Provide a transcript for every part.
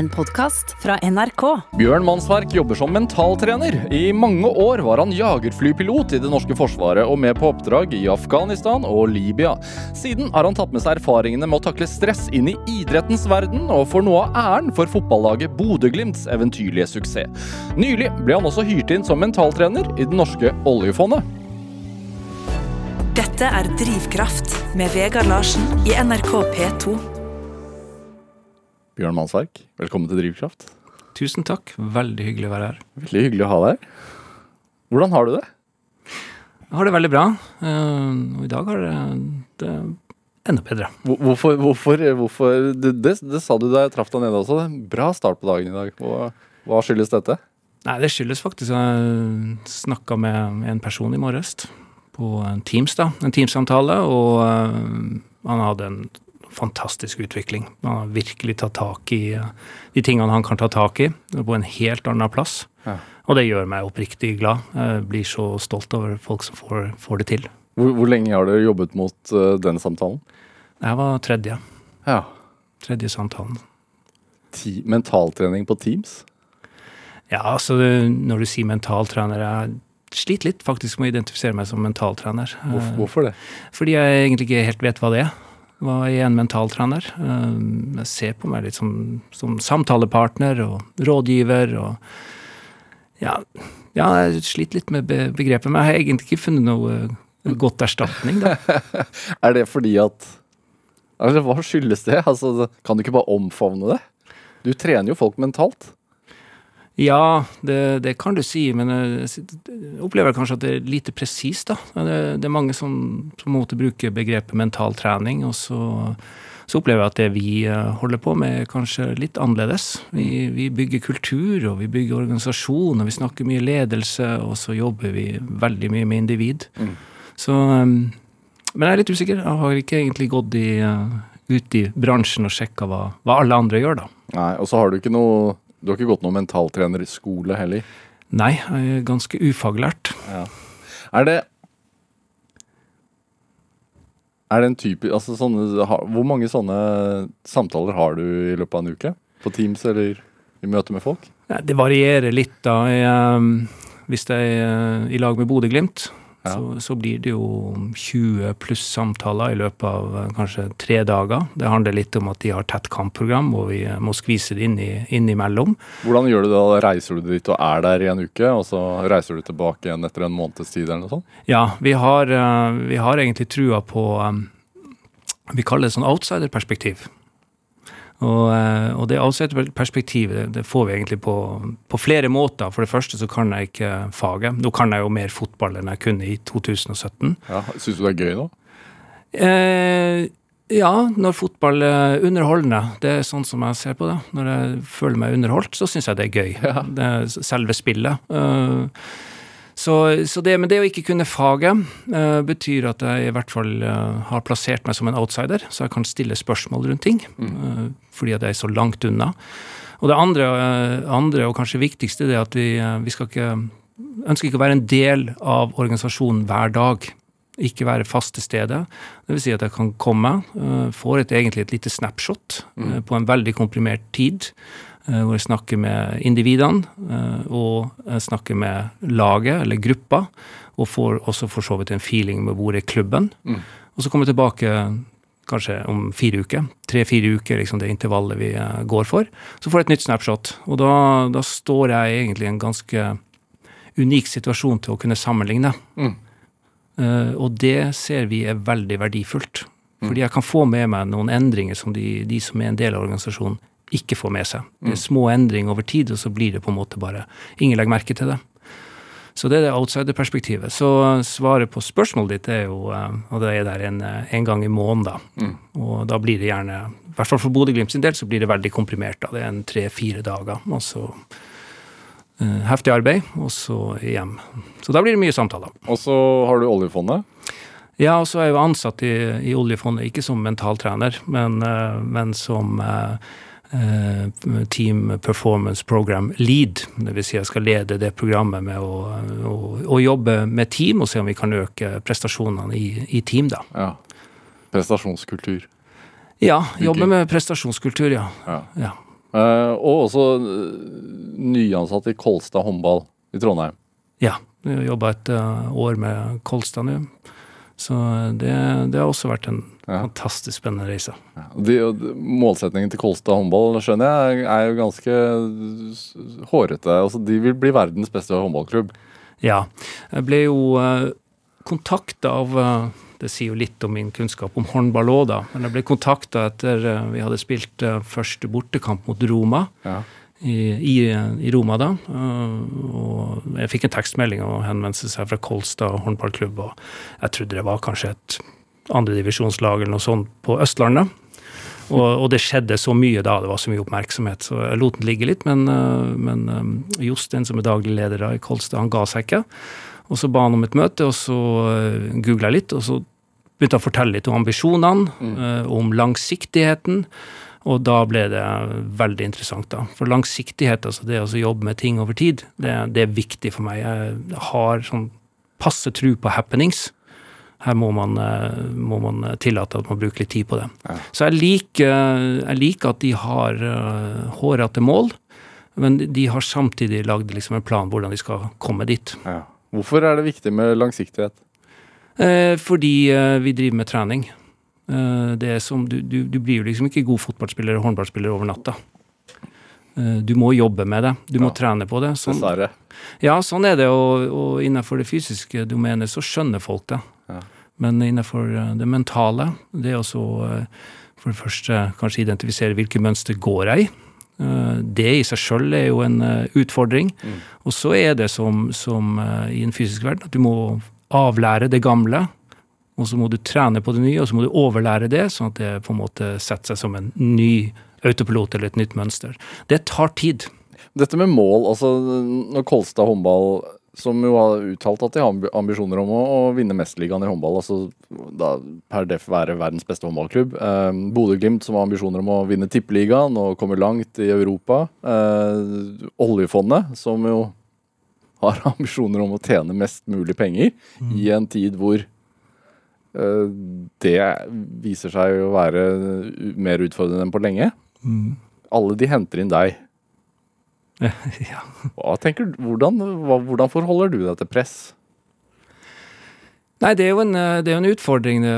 en podkast fra NRK. Bjørn Mannsverk jobber som mentaltrener. I mange år var han jagerflypilot i det norske forsvaret og med på oppdrag i Afghanistan og Libya. Siden har han tatt med seg erfaringene med å takle stress inn i idrettens verden, og får noe av æren for fotballaget Bodø-Glimts eventyrlige suksess. Nylig ble han også hyrt inn som mentaltrener i det norske oljefondet. Dette er Drivkraft med Vegard Larsen i NRK P2. Bjørn Mannsverk, velkommen til Drivkraft. Tusen takk. Veldig hyggelig å være her. Veldig hyggelig å ha deg her. Hvordan har du det? Jeg har det veldig bra. eh, Og i dag har det det enda bedre. Hvorfor, hvorfor, hvorfor det, det, det sa du da jeg traff deg nede også. Bra start på dagen i dag. Hva, hva skyldes dette? Nei, det skyldes faktisk at jeg snakka med en person i morges på en Teams, da. En Teams-samtale, og eh, han hadde en fantastisk utvikling. Han har virkelig tatt tak i eh, de tingene han kan ta tak i, på en helt annen plass. Ja. Og det gjør meg oppriktig glad. Jeg blir så stolt over folk som får, får det til. Hvor, hvor lenge har dere jobbet mot uh, den samtalen? Jeg var tredje. Ja. Tredje samtalen. Ti, mentaltrening på Teams? Ja, altså når du sier mentaltrener Jeg sliter litt faktisk med å identifisere meg som mentaltrener. Hvorfor, Eh, hvorfor det? Fordi jeg egentlig ikke helt vet hva det er. Hva er en mentaltrener? Eh, Jeg ser på meg litt som, som samtalepartner og rådgiver og ja, ja, jeg sliter litt med begrepet, men jeg har egentlig ikke funnet noe eh, godt erstatning, da. Er det fordi at altså, Hva skyldes det? Altså, kan du ikke bare omfavne det? Du trener jo folk mentalt. Ja, det, det kan du si, men jeg opplever kanskje at det er lite presist, da. Det, det er mange som på en måte bruker begrepet mental trening, og så, så opplever jeg at det vi eh, holder på med, er kanskje litt annerledes. Vi, vi bygger kultur, og vi bygger organisasjon, og vi snakker mye ledelse, og så jobber vi veldig mye med individ. Mm. Så um, Men jeg er litt usikker. Jeg har ikke egentlig gått i, ut i bransjen og sjekka hva, hva alle andre gjør, da. Nei, Og så har du ikke noe Du har ikke gått noen mentaltrenerskole heller. Nei, jeg er ganske ufaglært. Ja. Er det Er det en type altså sånne, Hvor mange sånne samtaler har du i løpet av en uke? På Teams eller i møte med folk? Det varierer litt, da. Jeg, um, hvis jeg er uh, i lag med Bodø-Glimt, Ja. så, så blir det jo 20 pluss samtaler i løpet av uh, kanskje tre dager. Det handler litt om at de har tett kampprogram, og vi uh, må skvise det inn i, innimellom. Hvordan gjør du det? da? Reiser du dit og er der i en uke, og så reiser du tilbake igjen etter en måneds tid? eller noe sånt? Ja, vi har, uh, vi har egentlig trua på Vi kaller det sånn outsider-perspektiv. Og, eh, og det er også et det, det får vi egentlig på, på flere måter. For det første så kan jeg ikke faget. Nå kan jeg jo mer fotball enn jeg kunne i 2017. Ja, Syns du det er gøy nå? Eh, ja, når fotball er underholdende, det er sånn som jeg ser på det. Når jeg føler meg underholdt, så syns jeg det er gøy. Ja. Det er selve spillet. Eh, så, så det, men det å ikke kunne faget uh, betyr at jeg i hvert fall uh, har plassert meg som en outsider, så jeg kan stille spørsmål rundt ting. eh, fordi at jeg er så langt unna. Og det andre, andre og kanskje viktigste det er at vi, vi skal ikke, ønsker ikke å være en del av organisasjonen hver dag ikke være fast til stede. Det vil si at jeg kan komme, får et, egentlig et lite snapshot eh, på en veldig komprimert tid, hvor jeg snakker med individene, eh, og jeg snakker med laget eller gruppa, og får også for så vidt en feeling med hvor er klubben. Mm. Og så kommer jeg tilbake kanskje om fire uker. Tre-fire uker, liksom det intervallet vi eh, går for. Så får jeg et nytt snapshot, og da, da står jeg egentlig i en ganske unik situasjon til å kunne sammenligne. Mm. Uh, og det ser vi er veldig verdifullt. Fordi jeg kan få med meg noen endringer som de, de som er en del av organisasjonen, ikke får med seg. Det er små endringer over tid, og så blir det på en måte bare Ingen legger merke til det. Så det er det outsider-perspektivet. Så svaret på spørsmålet ditt er jo eh, Og det er der en, eh, en gang i måneden, da. Mm. Og da blir det gjerne I hvert fall for Bodø-Glimt sin del så blir det veldig komprimert. da. Det er en tre-fire dager. Og så uh, heftig arbeid, og så hjem. Så da blir det mye samtaler. Og så har du oljefondet. Ja, og så er jeg jo ansatt i, i oljefondet, ikke som mentaltrener, men, uh, men som eh, Team Performance Program Lead. Vil si jeg skal lede det programmet med å, å, å jobbe med team og se om vi kan øke prestasjonene i, i team, da. Ja. Prestasjonskultur. Ja, jobbe med prestasjonskultur, ja. Ja. ja. Uh, og også eh, nyansatt i Kolstad håndball i Trondheim. Ja. Jobba et uh, år med Kolstad nå. Så det, det har også vært en Ja. fantastisk spennende reise. Ja, De, målsetningen til Kolstad håndball skjønner jeg er jo ganske hårete. Altså, de vil bli verdens beste håndballklubb. Ja. Jeg ble jo uh, kontakta av eh, Det sier jo litt om min kunnskap om håndball òg, da. Men jeg ble kontakta etter eh, vi hadde spilt eh, første bortekamp mot Roma. Ja. I, i, i Roma da. eh, og jeg fikk en tekstmelding og henvendte seg fra Kolstad håndballklubb. og Jeg trodde det var kanskje et andredivisjonslag eller noe sånt på Østlandet. Og, og det skjedde så mye da, det var så mye oppmerksomhet, så jeg lot den ligge litt. Men, eh, men eh, Jostein, som er daglig leder da i Kolstad, han ga seg ikke. Og så ba han om et møte, og så uh, googla jeg litt, og så begynte han å fortelle litt om ambisjonene, mm. om langsiktigheten. Og da ble det veldig interessant, da. For langsiktighet, altså det å jobbe med ting over tid, det, det er viktig for meg. Jeg har sånn passe tro på happenings. Her må man, eh, må man tillate at man bruker litt tid på det. Så jeg liker, jeg liker at de har uh, hårete mål, men de har samtidig lagd liksom en plan hvordan de skal komme dit. Ja. Hvorfor er det viktig med langsiktighet? Eh, fordi eh, vi driver med trening. Eh, det er som, du, du, du blir liksom ikke god fotballspiller eller håndballspiller over natta. Eh, du må jobbe med det. Du må Ja. trene på det. Sånn, Dessverre. ja, sånn er det. Og, og innenfor det fysiske domenet så skjønner folk det. Ja. Men innenfor eh, det mentale, det å så for det første kanskje identifisere hvilke mønster går jeg i. Det i seg sjøl er jo en utfordring. utfordring. Og så er det som, som i en fysisk verden at du må avlære det gamle. Og så må du trene på det nye, og så må du overlære det, sånn at det på en måte setter seg som en ny autopilot eller et nytt mønster. Det tar tid. Dette med mål, altså når Kolstad håndball, som jo har uttalt at de har ambisjoner om å, å vinne Mesterligaen i håndball, altså da per def være verdens beste håndballklubb. Eh, Bodø-Glimt som har ambisjoner om å vinne Tippeligaen og komme langt i Europa. Eh, oljefondet, som jo har ambisjoner om å tjene mest mulig penger i en tid hvor det viser seg å være mer utfordrende enn på lenge. Alle de henter inn deg. ja. Hva tenker hvordan, hvordan forholder du deg til press? Nei, det er jo en, eh, det er en utfordring det,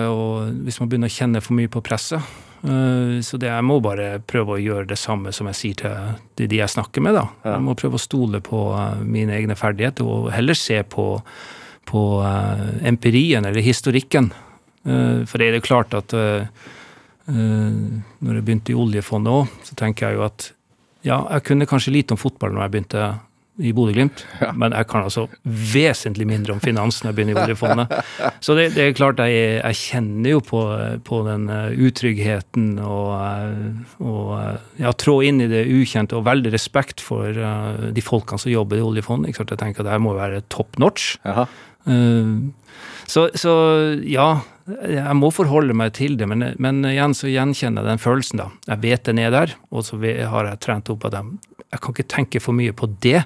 hvis man begynner å kjenne for mye på presset. Eh, Så det, jeg må bare prøve å gjøre det samme som jeg sier til de, de jeg snakker med. da. Jeg må prøve å stole på eh, mine egne ferdigheter, og heller se på, på eh, empirien eller historikken. Eh, for det er jo klart at eh, når jeg begynte i oljefondet òg, så tenker jeg jo at ja, jeg kunne kanskje lite om fotball når jeg begynte i Bodø-Glimt, men jeg kan altså vesentlig mindre om finans når jeg begynner i oljefondet. Så det, det er klart, jeg, jeg kjenner jo på, på den utryggheten og, og ja, trå inn i det ukjente og veldig respekt for uh, de folkene som jobber i oljefondet. Jeg tenker at det her må være top notch. Jaha. Eh, Så, så ja, jeg må forholde meg til det, men, men igjen så gjenkjenner jeg den følelsen, da. Jeg vet den er der, og så har jeg trent opp av dem. Jeg kan ikke tenke for mye på det,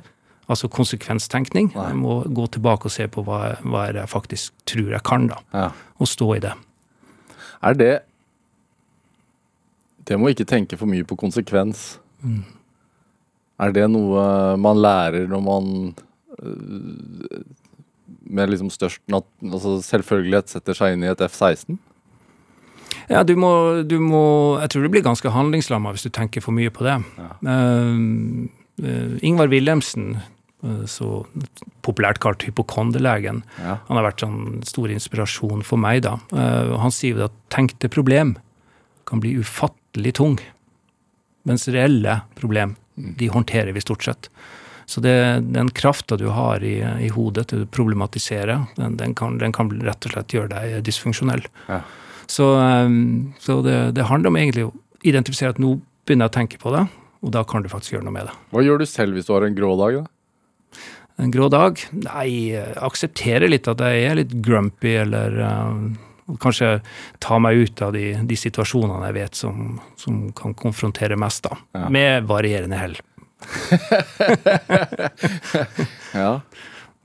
altså konsekvenstenkning. Nei. Jeg må gå tilbake og se på hva, hva jeg faktisk tror jeg kan, da, Ja. og stå i det. Er det Det må ikke tenke for mye på konsekvens. Er det noe man lærer når man øh, med liksom størst nat altså selvfølgelighet setter seg inn i et F-16? Ja, du må, du må Jeg tror du blir ganske handlingslamma hvis du tenker for mye på det. Ja. Uh, uh, Ingvar Wilhelmsen, uh, så populært kalt hypokondelegen, Ja. han har vært sånn stor inspirasjon for meg, da. Han sier jo at tenkte problem kan bli ufattelig tung, mens reelle problem, de håndterer vi stort sett. Så det, den krafta du har i, i hodet til å problematisere, den, den, kan, den kan rett og slett gjøre deg dysfunksjonell. Ja. Så, eh, så det, det handler om egentlig å identifisere at nå begynner jeg å tenke på det, og da kan du faktisk gjøre noe med det. Hva gjør du selv hvis du har en grå dag? da? En grå dag? Nei, jeg aksepterer litt at jeg er litt grumpy, eller uh, kanskje ta meg ut av de, de situasjonene jeg vet som, som kan konfrontere mest, da. Ja. Med varierende hell. Ja.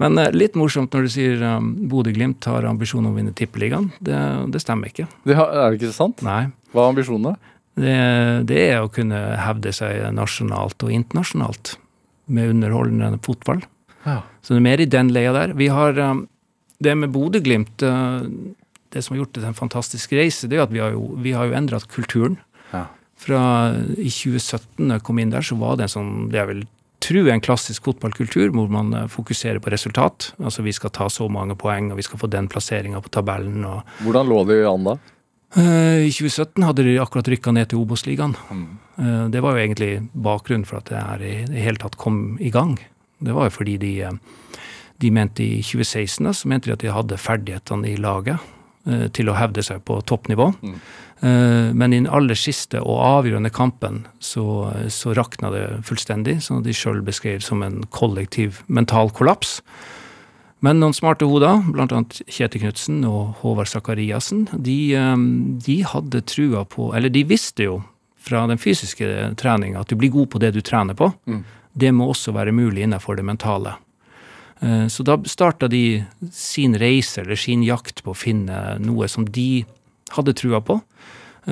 Men eh, litt morsomt når du sier um, Bodø-Glimt har ambisjon om å vinne Tippeligaen. Det, det stemmer ikke. Det har, er det ikke sant? Nei. Hva er ambisjonene? Det, det er å kunne hevde seg nasjonalt og internasjonalt med underholdende fotball. Ja. Så det er mer i den leia der. Vi har um, det med Bodø-Glimt uh, Det som har gjort det til en fantastisk reise, det er at vi har jo, vi har jo endret kulturen. Fra I 2017 da jeg kom inn der, så var det en sånn det jeg vil tro er en klassisk fotballkultur hvor man uh, fokuserer på resultat. Altså vi skal ta så mange poeng, og vi skal få den plasseringa på tabellen. og Hvordan lå de an da? Uh, I 2017 hadde de akkurat rykka ned til Obos-ligaen. Mm. Uh, Det var jo egentlig bakgrunnen for at det her i det hele tatt kom i gang. Det var jo fordi de, de mente i 2016 da, så mente de at de hadde ferdighetene i laget til å hevde seg på toppnivå. Mm. Uh, Men i den aller siste og avgjørende kampen så, så rakna det fullstendig, som de sjøl beskrev som en kollektiv mental kollaps. Men noen smarte hoder, bl.a. Kjetil Knutsen og Håvard Sakariassen, de, eh, de hadde trua på Eller de visste jo fra den fysiske treninga at du blir god på det du trener på. Mm. Det må også være mulig innenfor det mentale. Eh, Så da starta de sin reise eller sin jakt på å finne noe som de hadde trua på.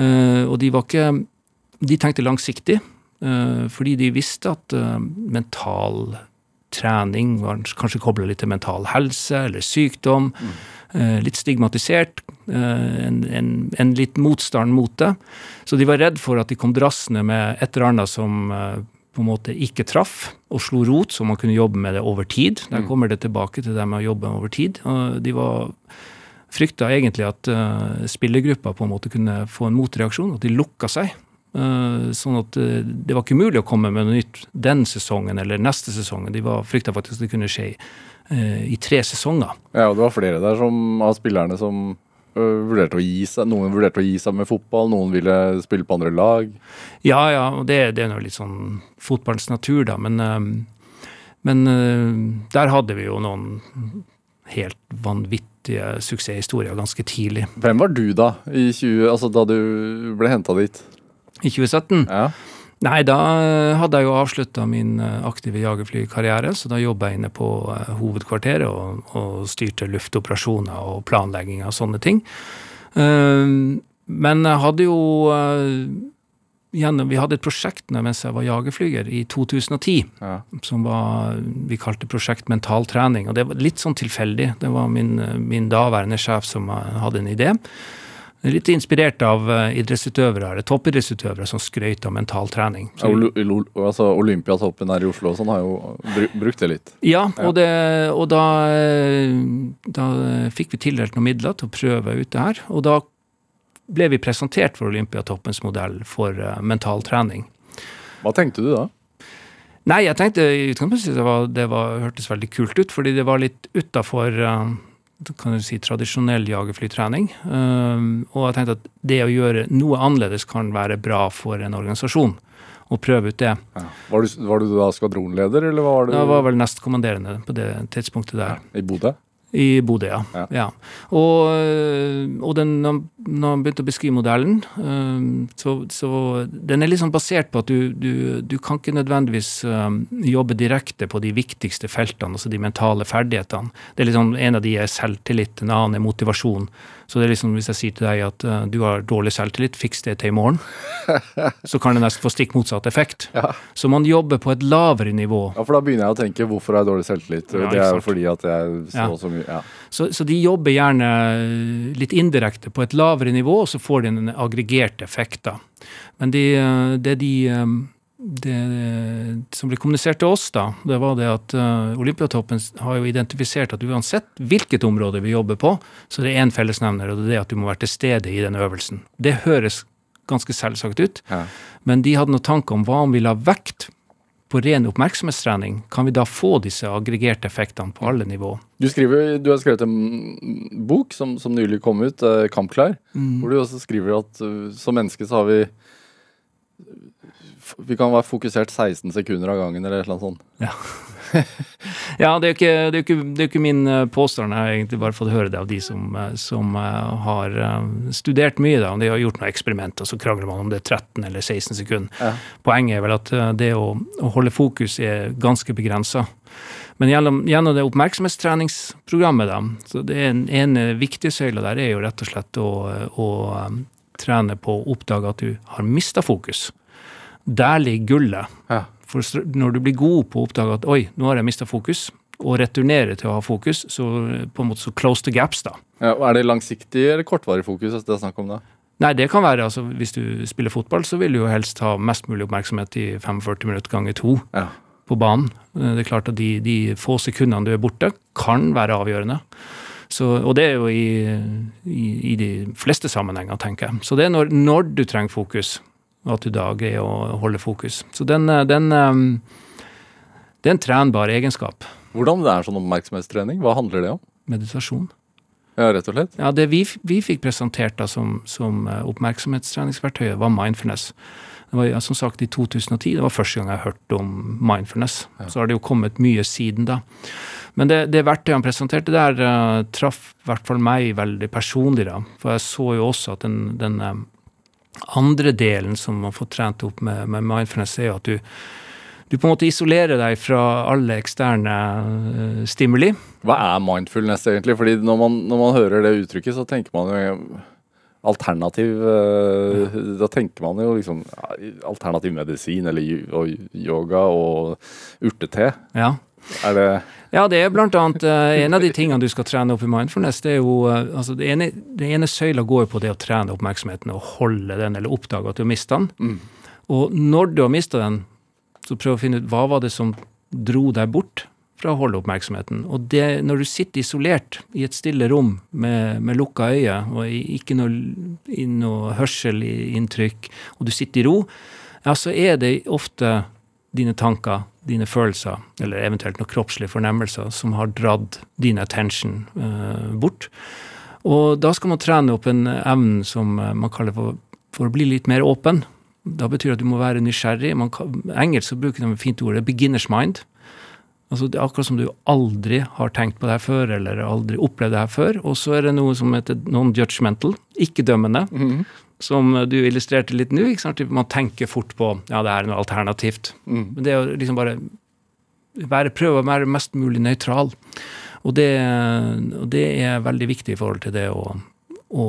Eh, Og de var ikke De tenkte langsiktig, eh, fordi de visste at eh, mental trening var kanskje kobla litt til mental helse eller sykdom. Mm. Litt stigmatisert. En, en, en litt motstand mot det. Så de var redd for at de kom drassende med et eller annet som på en måte ikke traff, og slo rot, så man kunne jobbe med det over tid. Der kommer det tilbake til det med å jobbe over tid. De var frykta egentlig at uh, spillergruppa på en måte kunne få en motreaksjon, at de lukka seg. Uh, sånn at uh, det var ikke mulig å komme med noe nytt den sesongen eller neste sesongen. De var frykta faktisk at det kunne skje uh, i tre sesonger. Ja, og det var flere der som, av spillerne som vurderte å gi seg. Noen vurderte å gi seg med fotball, noen ville spille på andre lag. Ja, ja, og det, det er nå litt sånn fotballens natur, da. Men, men der hadde vi jo noen helt vanvittige suksesshistorier ganske tidlig. Hvem var du da, i 20, altså da du ble henta dit? I 2017 Ja. Nei, da eh, hadde jeg jo avslutta min eh, aktive jagerflykarriere, så da jobba jeg inne på eh, hovedkvarteret og, og styrte luftoperasjoner og planlegging av sånne ting. Men jeg hadde jo gjennom, Vi hadde et prosjekt mens jeg var jagerflyger i 2010, Ja. som var vi kalte prosjekt mental trening. Og det var litt sånn tilfeldig. Det var min, min daværende sjef som hadde en idé. Litt inspirert av eh, idrettsutøvere, eller toppidrettsutøvere som skrøt av mental trening. Ja, altså Olympiatoppen her i Oslo og sånn har jo brukt det litt. Ja, Ja. og, det, og da, eh, da fikk vi tildelt noen midler til å prøve ut det her. Og da ble vi presentert for Olympiatoppens modell for uh, mentaltrening. Hva tenkte du da? Nei, jeg tenkte i utgangspunktet det, var, det var, hørtes veldig kult ut, fordi det var litt utafor kan du si, tradisjonell jagerflytrening. Um, og jeg tenkte at det å gjøre noe annerledes kan være bra for en organisasjon. Og prøve ut det. Ja. Var, du, var du da skvadronleder, eller var du Jeg var vel nestkommanderende på det tidspunktet der. i Bodø? I Bodø, ja. Ja. ja. Og, øh, og den, når han begynte å beskrive modellen, øh, så, så den er liksom basert på at du, du, du kan ikke nødvendigvis øh, jobbe direkte på de viktigste feltene, altså de mentale ferdighetene. Det er liksom, En av de er selvtillit, en annen er motivasjon. Så det er liksom hvis jeg sier til deg at uh, du har dårlig selvtillit, fiks det til i morgen, så kan det nesten få stikk motsatt effekt. Ja. Så man jobber på et lavere nivå. Ja, for da begynner jeg å tenke hvorfor har jeg dårlig selvtillit? Ja, det er jo fordi at jeg så Ja. så mye ja. Så, så de jobber gjerne litt indirekte på et lavere nivå, og så får de en aggregert effekt. da. Men de, eh, det de det som ble kommunisert til oss, da, det var det at uh, Olympiatoppen har jo identifisert at uansett hvilket område vi jobber på, så det er én fellesnevner, og det er det at du må være til stede i den øvelsen. Det høres ganske selvsagt ut, Ja. men de hadde noen tanker om hva om vi la vekt på ren oppmerksomhetstrening, kan vi da få disse aggregerte effektene på alle nivå? Du, skriver, du har skrevet en bok som, som nylig kom ut, Kampklær, 'Kampklar', Mm. hvor du også skriver at eh, som menneske så har vi Vi kan være fokusert 16 sekunder av gangen, eller et eller annet sånt. Ja, det er ikke, det er ikke, det er ikke min eh, påstand. Jeg har egentlig bare fått høre det av de som, eh, som eh, har studert mye. Da. De har gjort noen eksperimenter, så krangler man om det er 13 eller 16 sekunder. Ja. Poenget er vel at det å, å holde fokus er ganske begrensa. Men gjennom, gjennom det oppmerksomhetstreningsprogrammet, da, så det er en, en viktig søyle der er jo rett og slett å, å trene på å oppdage at du har mista fokus. Der ligger gullet. Ja. For når du blir god på å oppdage at oi, nå har jeg mista fokus, og returnere til å ha fokus, så på en måte så close the gaps, da. Ja, og er det langsiktig eller kortvarig fokus det er snakk om da? Nei, det kan være altså Hvis du spiller fotball, så vil du jo helst ha mest mulig oppmerksomhet i 45 minutter ganger to Ja. på banen. Eh, Det er klart at de, de få sekundene du er borte, kan være avgjørende. Så, og det er jo i, i, i de fleste sammenhenger, tenker jeg. Så det er når, når du trenger fokus, at du da greier å holde fokus. Så den, eh, den eh, Det er en trenbar egenskap. Hvordan det er sånn oppmerksomhetstrening? Hva handler det om? Meditasjon. Ja, rett og slett. Ja, Det vi, vi fikk presentert da som, som oppmerksomhetstreningsverktøyet, var mindfulness. Det var ja, som sagt i 2010. Det var første gang jeg hørte om mindfulness. Så har det jo kommet mye siden da. Men det, det verktøyet han presenterte der, uh, traff i hvert fall meg veldig personlig. da. For jeg så jo også at den, den eh, andre delen som man får trent opp med, med mindfulness, er at du, du på en måte isolerer deg fra alle eksterne uh, stimuli. Hva er mindfulness egentlig? Fordi når man, når man hører det uttrykket, så tenker man jo alternativ eh, Da tenker man jo liksom alternativ medisin eller og yoga og urtete. Ja. Er det Ja, det er blant annet eh, en av de tingene du skal trene opp i mindfulness. Det er jo, eh, altså det ene, det ene søyla går på det å trene oppmerksomheten og holde den, eller oppdage at du har mista den. Og når du har mista den, så prøv å finne ut hva var det som dro deg bort fra å holde oppmerksomheten. Og det, når du sitter isolert i et stille rom med, med lukka øye, og ikke noe, noe hørselinntrykk, og du sitter i ro, ja, så er det ofte dine tanker, dine følelser, eller eventuelt noen kroppslige fornemmelser som har dratt din attention eh, bort. Og da skal man trene opp en evne som eh, man kaller for, for å bli litt mer åpen. Da betyr det at du må være nysgjerrig. Man kan, engelsk så bruker de et fint ord, beginners mind. Altså Det er akkurat som du aldri har tenkt på det her før, eller aldri opplevd det her før. Og så er det noe som heter non-judgmental, ikke-dømmende, som du illustrerte litt nå. Man tenker fort på ja, det er noe alternativt. Men det jo liksom bare være, prøve å være mest mulig nøytral. Og det, og det er veldig viktig i forhold til det å, å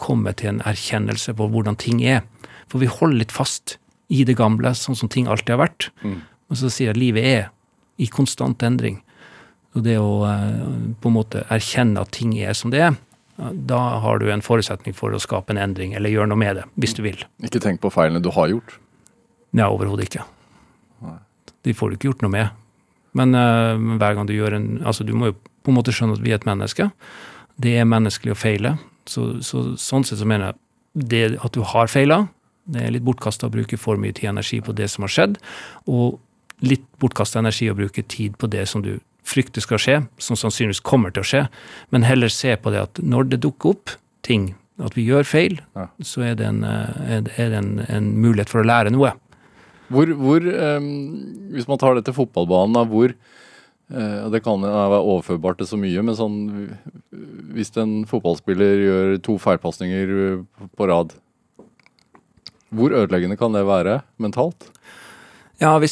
komme til en erkjennelse på hvordan ting er. For vi holder litt fast i det gamle, sånn som ting alltid har vært. Og så sier jeg at livet er i konstant endring. Og det å eh, på en måte erkjenne at ting er som det er, da har du en forutsetning for å skape en endring, eller gjøre noe med det, hvis du vil. Ikke tenk på feilene du har gjort. Nei, overhodet ikke. De får du ikke gjort noe med. Men uh, hver gang du gjør en Altså, du må jo på en måte skjønne at vi er et menneske. Det er menneskelig å feile. Så, så sånn sett så mener jeg det at du har feila, det er litt bortkasta å bruke for mye tid og energi på det som har skjedd, og litt bortkasta energi å bruke tid på det som du frykter skal skje, som sannsynligvis kommer til å skje, men heller se på det at når det dukker opp ting, at vi gjør feil, Ja. så er det, en, eh, er det- en, en mulighet for å lære noe. Hvor, hvor um, Hvis man tar det til fotballbanen, da, hvor uh, Det kan være overførbart til så mye, men sånn Hvis en fotballspiller gjør to feilpasninger eh, på rad, hvor ødeleggende kan det være mentalt? Ja, de,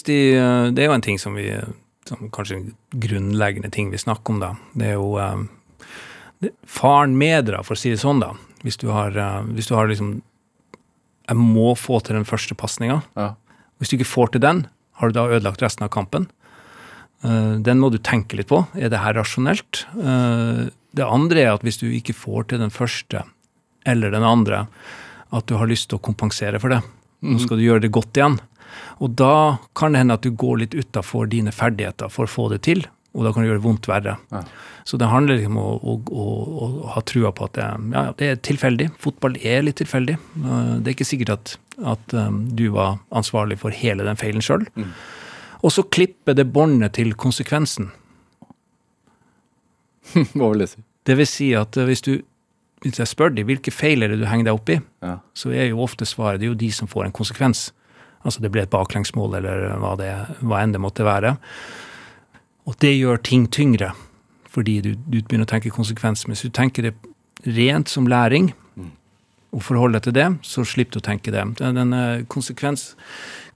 det er jo en ting som vi som Kanskje en grunnleggende ting vi snakker om, da. Det er jo eh, det, faren medra, for å si det sånn, da. Hvis du har, eh, hvis du har liksom Jeg må få til den første pasninga. Ja. Hvis du ikke får til den, har du da ødelagt resten av kampen. Eh, Den må du tenke litt på. Er det her rasjonelt? Det andre er at hvis du ikke får til den første eller den andre, at du har lyst til å kompensere for det. Nå skal du gjøre det godt igjen. Og da kan det hende at du går litt utafor dine ferdigheter for å få det til, og da kan det gjøre vondt verre. Ja. Så det handler liksom om å, å, å, å ha trua på at det, ja, det er tilfeldig. Fotball er litt tilfeldig. Eh, Det er ikke sikkert at, at um, du var ansvarlig for hele den feilen sjøl. Og så klippe det båndet til konsekvensen. Hva vil det si? Det vil si at eh, hvis du hvis jeg spør dem hvilke feil er det du henger deg opp i, Ja. så er jo ofte svaret det er jo de som får en konsekvens. Altså det ble et baklengsmål, eller hva, det, hva enn det måtte være. Og det gjør ting tyngre, fordi du, du begynner å tenke konsekvens. Men hvis du tenker det rent som læring, og forholde deg til det, så slipper du å tenke det. Den, eh, konsekvens,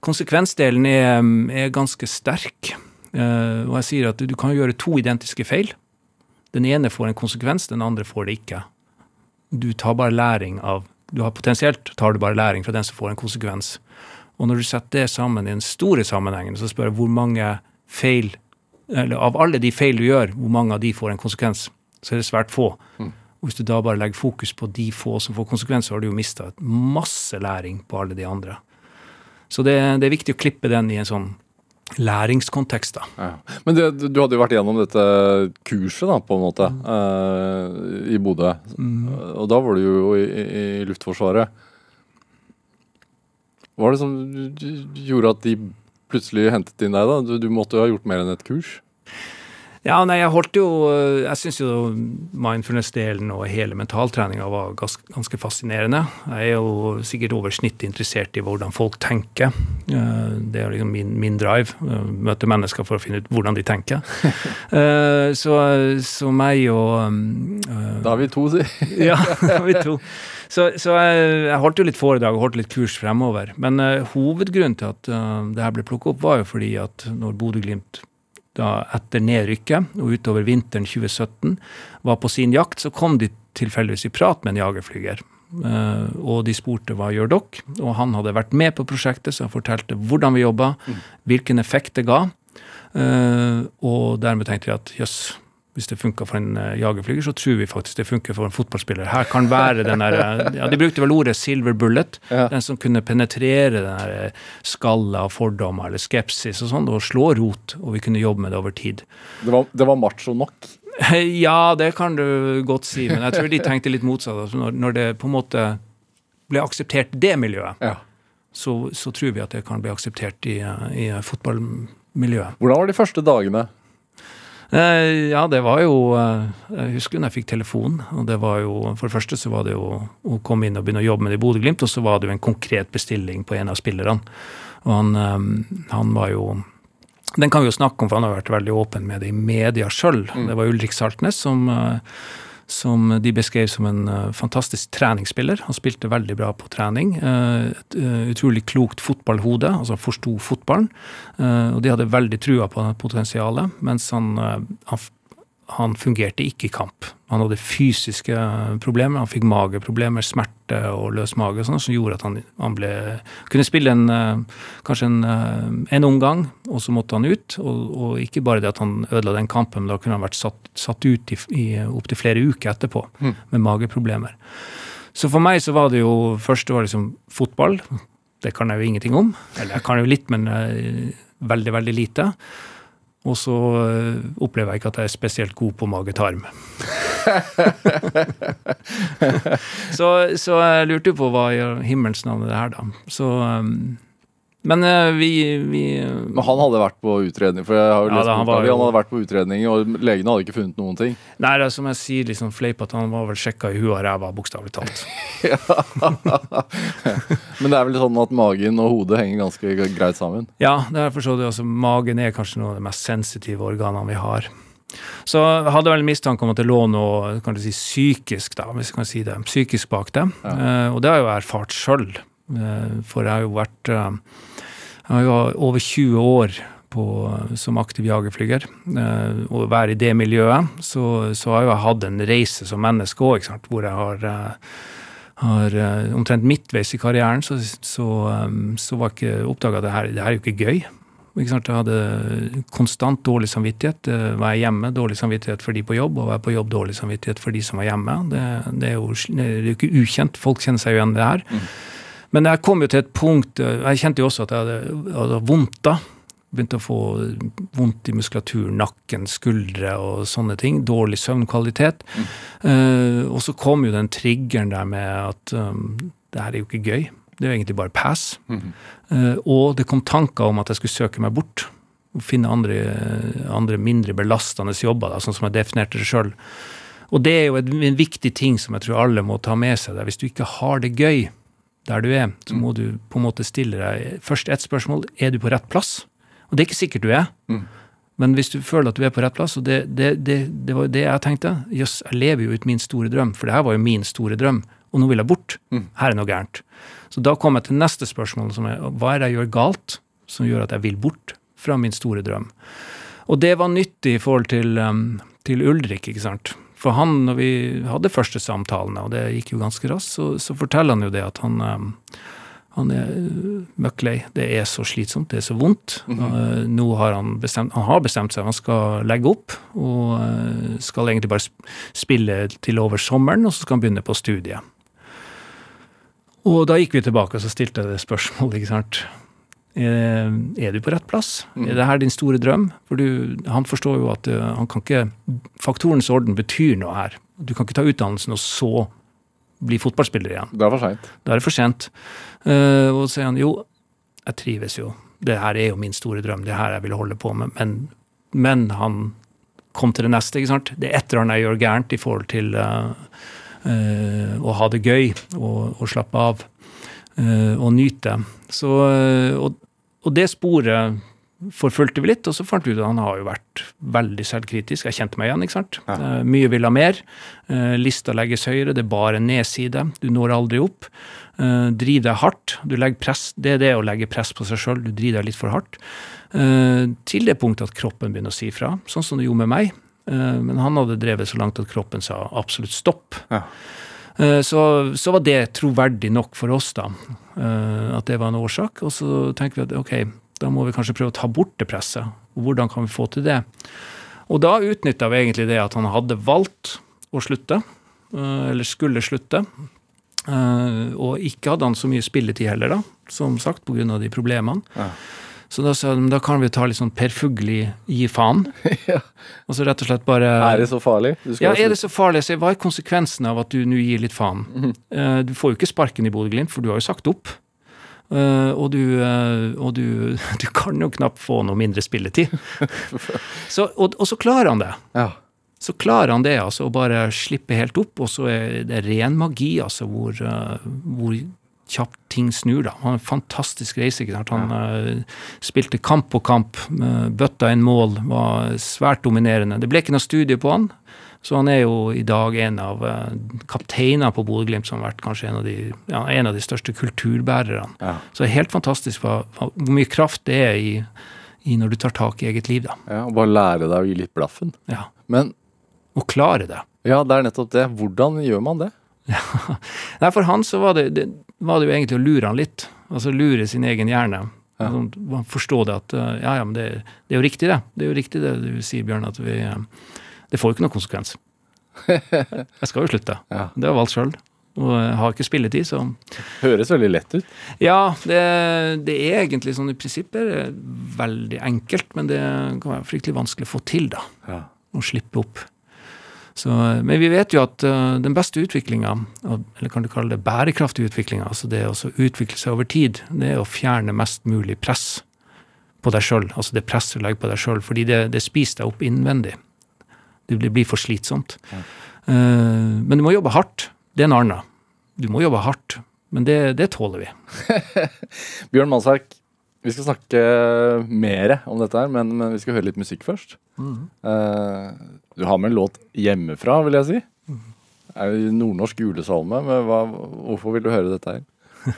konsekvensdelen er, er ganske sterk. Eh, og jeg sier at du, du kan gjøre to identiske feil. Den ene får en konsekvens, den andre får det ikke. Du tar bare læring av du har potensielt, tar du bare læring fra den som får en konsekvens. Og når du setter det sammen i den store sammenhengen, så spør jeg hvor mange feil eller Av alle de feil du gjør, hvor mange av de får en konsekvens? Så er det svært få. Mm. Og hvis du da bare legger fokus på de få som får konsekvens, så har du jo mista masse læring på alle de andre. Så det, det er viktig å klippe den i en sånn læringskontekst, da. Ja. Men det, du hadde jo vært gjennom dette kurset, da, på en måte, eh, i Bodø. Og da var du jo i, i Luftforsvaret. Hva var det som gjorde at de plutselig hentet inn deg, da? Du, du måtte jo ha gjort mer enn et kurs? Ja, nei, jeg holdt jo Jeg syns jo mindfulness-delen og hele mentaltreninga var gans, ganske fascinerende. Jeg er jo sikkert over snittet interessert i hvordan folk tenker. Eh, Det er liksom min, min drive. eh, Møte mennesker for å finne ut hvordan de tenker. Eh, Så, så meg og eh, Da er vi to, si. ja, da er vi to. Så, så jeg, jeg holdt jo litt foredrag og holdt litt kurs fremover. Men uh, hovedgrunnen til at uh, det her ble plukket opp, var jo fordi at når Bodø-Glimt da etter nedrykket og utover vinteren 2017 var på sin jakt, så kom de tilfeldigvis i prat med en jagerflyger. Uh, og de spurte hva gjør dere? Og han hadde vært med på prosjektet, så han fortalte hvordan vi jobba, hvilken effekt det ga. Uh, og dermed tenkte vi at jøss, hvis det funka for en eh, jagerflyger, så tror vi faktisk det funker for en fotballspiller. Her kan være den der eh, ja, De brukte vel ordet 'silver bullet'. Ja. Den som kunne penetrere den der eh, skallet av fordommer eller skepsis og sånn, og slå rot, og vi kunne jobbe med det over tid. Det var, det var macho nok. Ja, det kan du godt si, men jeg tror de tenkte litt motsatt. Altså når, når det på en måte ble akseptert det miljøet, Ja. så, så tror vi at det kan bli akseptert i, i fotballmiljøet. Hvordan var de første dagene? Eh, Ja, det var jo eh, Jeg husker når jeg fikk telefon. og det var jo, For det første så var det jo å komme inn og begynne å jobbe med det i Bodø-Glimt, og så var det jo en konkret bestilling på en av spillerne. Og han, eh, han var jo Den kan vi jo snakke om, for han har vært veldig åpen med det i media sjøl. Det var Ulrik Saltnes som som de beskrev som en eh, fantastisk treningsspiller. Han spilte veldig bra på trening. Eh, et eh, utrolig klokt fotballhode, altså forsto fotballen. Og de hadde veldig trua på potensialet, mens han, han, han fungerte ikke i kamp. Han hadde fysiske problemer, han fikk mageproblemer, smerte og løs mage, og sånn, som gjorde at han, han ble, kunne spille en, eh, kanskje en, eh, en omgang, og så måtte han ut. Og, og ikke bare det at han ødela den kampen, men da kunne han vært satt, satt ut i, i opptil flere uker etterpå med mageproblemer. Så for meg så var det jo først det var liksom fotball. Det kan jeg jo ingenting om. Eller jeg kan jo litt, men eh, veldig, veldig lite. Og så eh, opplever jeg ikke at jeg er spesielt god på mage-tarm. så, så jeg lurte på hva i himmelens navn er det her, da. Så um, Men eh, vi, vi Men han hadde vært på utredning, for jeg har jo Ja, lest da, han var. Han hadde vært på utredning, og legene hadde ikke funnet noen ting. Nei, det er som jeg sier, liksom fleip at han var vel sjekka i huet og ræva, bokstavelig talt. Men det er vel sånn at magen og hodet henger ganske greit sammen. Ja, det er for så det. Altså, magen er kanskje noe av de mest sensitive organene vi har. Så jeg hadde vel mistanke om at det lå noe kan du si, psykisk da, hvis jeg kan si det, psykisk bak det. Eh, og det har jeg jo erfart sjøl. Eh, for jeg har jo vært eh, Jeg har jo over 20 år på, som aktiv jagerflyger. Og og være i det miljøet, så, så har jeg jo hatt en reise som menneske òg, hvor jeg har eh, har eh, omtrent midtveis i karrieren, så, så, så var ikke oppdaga det her Det her er jo ikke gøy. Ikke sant? Jeg hadde konstant dårlig samvittighet. Eh, Var jeg hjemme, dårlig samvittighet for de på jobb, og var jeg på jobb, dårlig samvittighet for de som var hjemme. Det, det, er, jo, det er jo ikke ukjent. Folk kjenner seg jo igjen i det her. Men jeg kom jo til et punkt Jeg kjente jo også at jeg hadde, hadde vondt da. Begynte å få vondt i muskulatur, nakken, skuldre og sånne ting. Dårlig søvnkvalitet. Eh, og så kom jo den triggeren der med at um, det her er jo ikke gøy. Det er jo egentlig bare pass. Eh, og det kom tanker om at jeg skulle søke meg bort. Og finne andre, andre mindre belastende jobber, da, sånn som jeg definerte det sjøl. Og det er jo en, en viktig ting som jeg tror alle må ta med seg. Der. Hvis du ikke har det gøy der du er, så må du på en måte stille deg først ett spørsmål. Er du på rett plass? Og det er ikke sikkert du er. Men hvis du føler at du er på rett plass, og det, det, det, det var det jeg tenkte Jøss, jeg lever jo ut min store drøm, for det her var jo min store drøm, og nå vil jeg bort. Her er noe gærent. Så da kom jeg til neste spørsmål, som er hva er det jeg gjør galt som gjør at jeg vil bort fra min store drøm? Og det var nyttig i forhold til, um, til Ulrik, ikke sant. For han, når vi hadde første samtalene, og det gikk jo ganske raskt, så, så forteller han jo det at han eh, han er møkk lei. Det er så slitsomt, det er så vondt. Mm -hmm. Nå har han bestemt, han har bestemt seg, han skal legge opp. Og skal egentlig bare spille til over sommeren, og så skal han begynne på studiet. Og da gikk vi tilbake og så stilte jeg det spørsmålet, ikke sant. Er, er du på rett plass? Mm. Er det her din store drøm? For du, han forstår jo at han kan ikke Faktorens orden betyr noe her. Du kan ikke ta utdannelsen og så bli fotballspiller igjen. Det er for seint. Da er det for sent. Uh, og så sier han jo, jeg trives jo. Det her er jo min store drøm. Det her jeg vil holde på med. Men, men han kom til det neste. ikke sant? Det er et eller annet jeg gjør gærent i forhold til uh, uh, å ha det gøy og, og slappe av og nyte. Så, og, og det sporet forfulgte vi litt, og så fant vi ut at han har jo vært veldig selvkritisk. Jeg kjente meg igjen. ikke sant? Ja. Uh, mye vil ha mer. Uh, lista legges høyere, det er bare nedside. Du når aldri opp. Uh, driv deg hardt. Du legger press, Det er det å legge press på seg sjøl. Du driver deg litt for hardt. til det punktet at kroppen begynner å si fra, sånn som det gjorde med meg. men han hadde drevet så langt at kroppen sa absolutt stopp. Ja. Så, så, var det troverdig nok for oss, da. At det var en årsak. Og så tenker vi at ok, da må vi kanskje prøve å ta bort det presset. Og hvordan kan vi få til det? Og da utnytta vi egentlig det at han hadde valgt å slutte, eh, eller skulle slutte. Eh, og ikke hadde han så mye spilletid heller, da, som sagt, pga. de problemene. Ja. Så da sa de da kan vi ta litt sånn Per Fugli gi faen. ja. Og så rett og slett bare Er det så farlig? ja, er det så farlig? Så hva er konsekvensen av at du nå gir litt faen? Mm -hmm. Du får jo ikke sparken i Bodø-Glimt, for du har jo sagt opp. Uh, og, du, uh, og du, du, kan jo knapt få noe mindre spilletid. så, og, og, så klarer han det. Ja. Så klarer han det, altså, å bare slippe helt opp, og så er det ren magi, altså, hvor, uh, hvor kjapt ting snur, da. Han var en fantastisk reise. Han ja. spilte kamp på kamp, bøtta inn mål, var svært dominerende. Det ble ikke noe studie på han. Så han er jo i dag en av uh, kapteinene på Bodø-Glimt som har vært kanskje en av de, ja, en av de største kulturbærerne. Ja. Så det er helt fantastisk hvor mye kraft det er i, i, når du tar tak i eget liv. da. Ja, og Bare lære deg å gi litt blaffen. Ja. Men Å klare det. Ja, det er nettopp det. Hvordan gjør man det? Ja. Nei, For han så var det, det, var det jo egentlig å lure han litt. Altså lure sin egen hjerne. Ja. Altså, forstå det at eh, ja, ja, men det, det, er jo riktig, det. Det er jo riktig det du sier, Bjørn, at vi det får jo ikke noen konsekvens. Jeg skal jo slutte. Ja. Det har jeg valgt sjøl. Og jeg har ikke spilletid, så Høres veldig lett ut. Ja, det, det, er egentlig sånn i prinsippet veldig enkelt, men det kan være fryktelig vanskelig å få til, da. Ja. Å slippe opp. Så, men vi vet jo at uh, den beste utviklinga, eller kan du kalle det bærekraftig utviklinga, altså det å utvikle seg over tid, det er å fjerne mest mulig press på deg sjøl. Altså det presset du legger på deg sjøl, fordi det, det spiser deg opp innvendig. Det blir for slitsomt. Ja. Uh, men du må jobbe hardt. Det er en annen. Du må jobbe hardt. Men det, det tåler vi. Bjørn Malsak, vi skal snakke mer om dette, her, men, men vi skal høre litt musikk først. Mm. Uh, du har med en låt hjemmefra, vil jeg si. Mm. Er det nordnorsk julesalme? Men hva, hvorfor vil du høre dette her?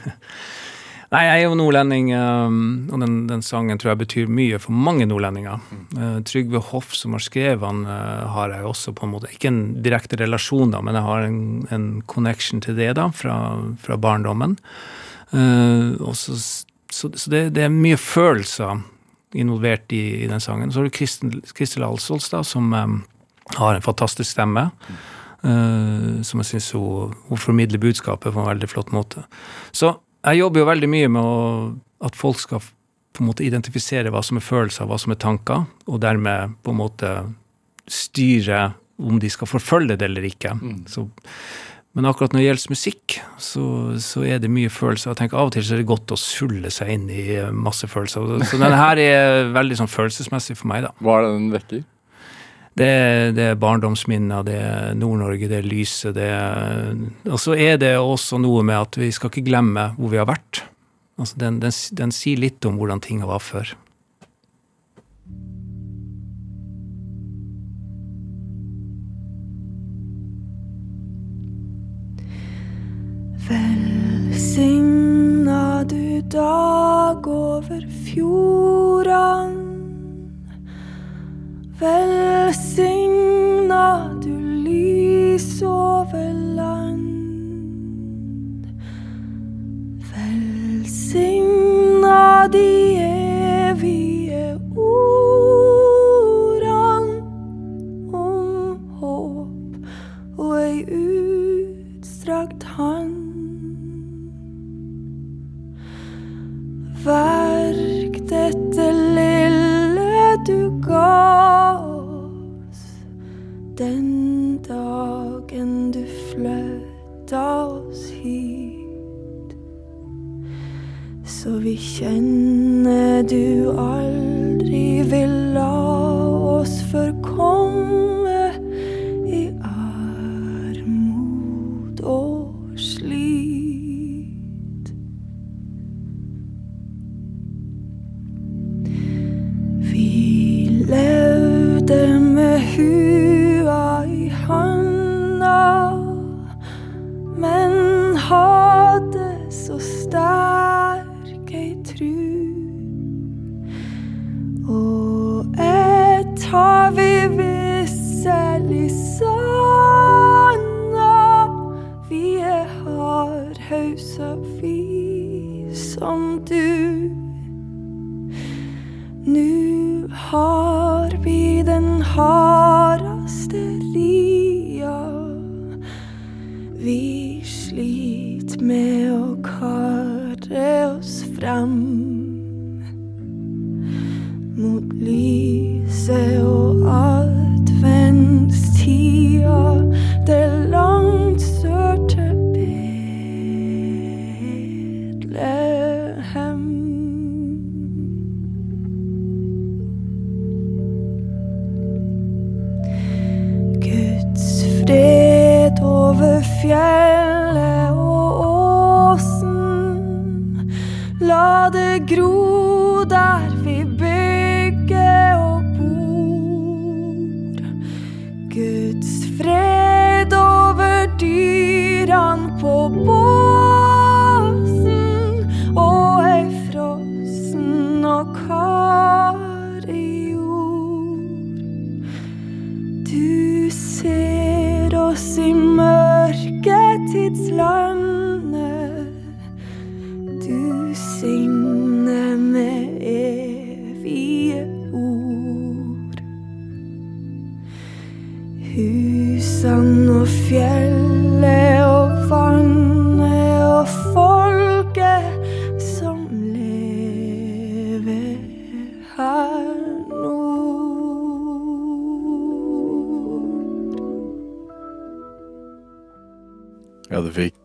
Nei, jeg er jo nordlending, um, og den, den, sangen tror jeg betyr mye for mange nordlendinger. Mm. Uh, Trygve Hoff, som har skrevet den, uh, har jeg også på en måte Ikke en direkte relasjon, da, men jeg har en, en connection til det da, fra, fra barndommen. Uh, så, så, så det, det, er mye følelser involvert i, i den sangen. Så har du Kristel Alsols, da, som um, har en fantastisk stemme. Uh, som jeg syns hun, hun formidler budskapet på en veldig flott måte. Så jeg jobber jo veldig mye med å, at folk skal på en måte identifisere hva som er følelser, hva som er tanker, og dermed på en måte styre om de skal forfølge det eller ikke. Mm. Så, men akkurat når det gjelder musikk, så, så, er det mye følelser. Jeg tenker Av og til så er det godt å sulle seg inn i masse følelser. Så denne her er veldig sånn følelsesmessig for meg, da. Hva er det den vekker? Det, det er barndomsminner, det er Nord-Norge, det er lyset, det er Og så er det også noe med at vi skal ikke glemme hvor vi har vært. Altså den, den, den sier litt om hvordan ting var før. Velsigna du dag over fjordene Velsigna du lys over land. Velsigna de evige ordan om håp og ei utstrakt hand. Verk dette liv oss den dagen du fløta oss hit. Så vi kjenner du aldri vil la oss forgå.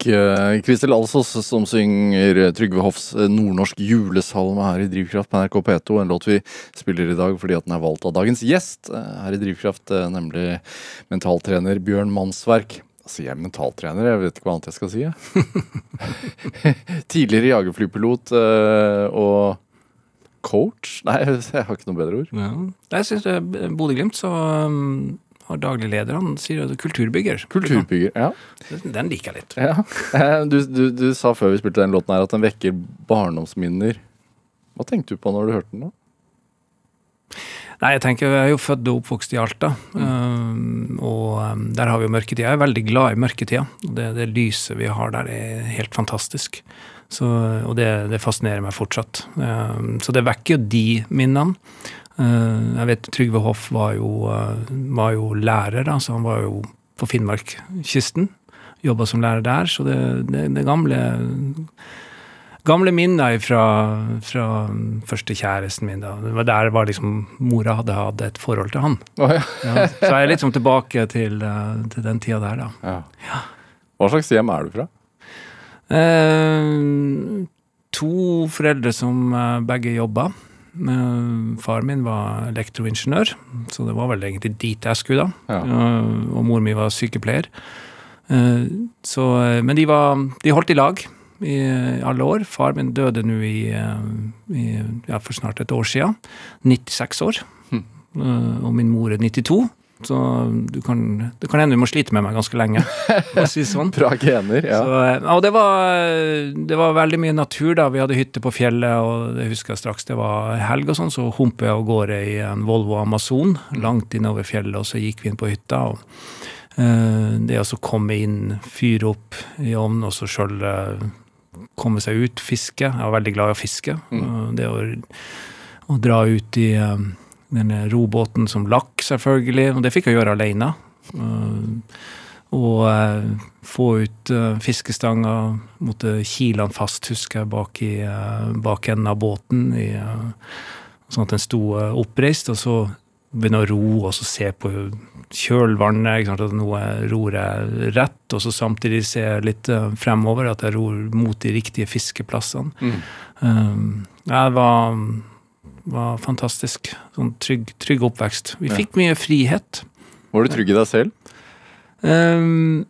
Uh, Kristel Alsos som synger eh, Trygve Hoffs eh, nordnorsk julesalme her i Drivkraft på NRK P2. En låt vi spiller i dag fordi at den er valgt av dagens gjest eh, her i Drivkraft, eh, nemlig mentaltrener Bjørn Mannsverk. Altså, jeg er mentaltrener, jeg vet ikke hva annet jeg skal si. Tidligere jagerflypilot eh, og coach? Nei, jeg har ikke noe bedre ord. Ja. Jeg syns Bodø-Glimt så har daglig leder han sier at kulturbygger. Kulturbygger, ja. Den, liker jeg litt. ja. Eh, Du, du, du sa før vi spilte den låten her at den vekker barndomsminner. Hva tenkte du på når du hørte den da? Nei, jeg tenker, jeg er jo født og oppvokst i Alta, um, og um, der har vi jo mørketida. Jeg er veldig glad i mørketida. og Det, det lyset vi har der, er helt fantastisk. Så, og det, det fascinerer meg fortsatt. Um, så det vekker jo de minnene. Uh, jeg vet Trygve Hoff var jo, uh, var jo lærer, da, så han var jo på Finnmarkkysten. Jobba som lærer der, så det, det, det gamle Gamle minner fra, fra første kjæresten min. da. Det var der var liksom mora hadde hatt et forhold til han. Oh, ja. Ja, så jeg er sånn tilbake til, eh, til den tida der, da. Ja. Hva slags hjem er du fra? Eh, to foreldre som eh, begge jobba. Far min var elektroingeniør, så det var vel egentlig dit jeg skulle, da. Ja. Eh, og mor mi var sykepleier. Eh, så, eh, men de, var, de holdt i lag i alle år. Far min døde nå i, i ja, for snart et år siden. 96 år. Hm. Og min mor er 92. Så du kan, det kan hende du må slite med meg ganske lenge. for å si sånn. Bra gener, ja. Så, eh, og det var, det var veldig mye natur da. Vi hadde hytte på fjellet, og det husker jeg straks det var helg og sånn, så humpet jeg av gårde i en Volvo Amazon langt innover fjellet, og så gikk vi inn på hytta. og eh, det å så komme inn, fyre opp i ovnen, og så sjøl komme seg ut, fiske. Jeg var veldig glad i å fiske. Og Det å, å dra ut i eh, denne robåten som lakk, selvfølgelig, og det fikk jeg gjøre alene. Eh, og eh, få ut fiskestanga, måtte kile den fast, husker jeg, bak, i, eh, bak enden av båten, i, eh, sånn at den sto eh, oppreist, og så begynne å ro, og så se på kjølvannet, at nå eh, ror jeg rett, og så samtidig se litt eh, fremover, at jeg ror mot de riktige fiskeplassene. Mm. Um, jeg var, var fantastisk. Sånn trygg, trygg oppvekst. Vi Ja. fikk mye frihet. Var du trygg i deg selv? Um,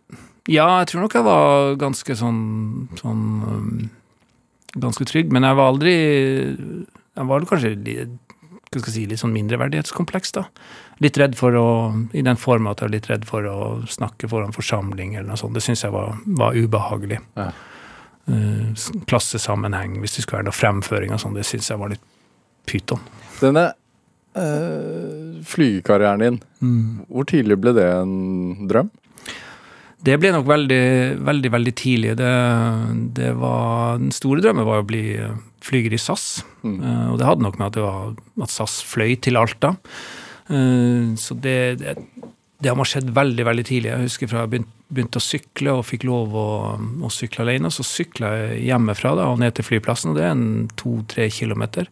ja, jeg tror nok jeg var ganske sånn, sånn um, Ganske trygg, men jeg var aldri Jeg var kanskje hva skal jeg si, litt sånn mindreverdighetskompleks, da. Litt redd for å I den form at jeg var litt redd for å snakke foran forsamling eller noe sånt. Det syns jeg var, var ubehagelig. Ja. Uh, klassesammenheng, hvis det skulle være noe fremføring og sånn, det syns jeg var litt pyton. Denne øh, flygekarrieren din, hvor tidlig ble det en drøm? Det ble nok veldig, veldig veldig tidlig. Det, det var, den store drømmen var å bli eh, flyger i SAS. Mm. Uh, og det hadde nok med at, det var, at SAS fløy til Alta. Uh, så det, det, det har skjedd veldig veldig tidlig. Jeg husker fra jeg begynte, begynte å sykle og fikk lov å, å sykle alene. Så sykla jeg hjemmefra da, og ned til flyplassen, og det er en to-tre kilometer.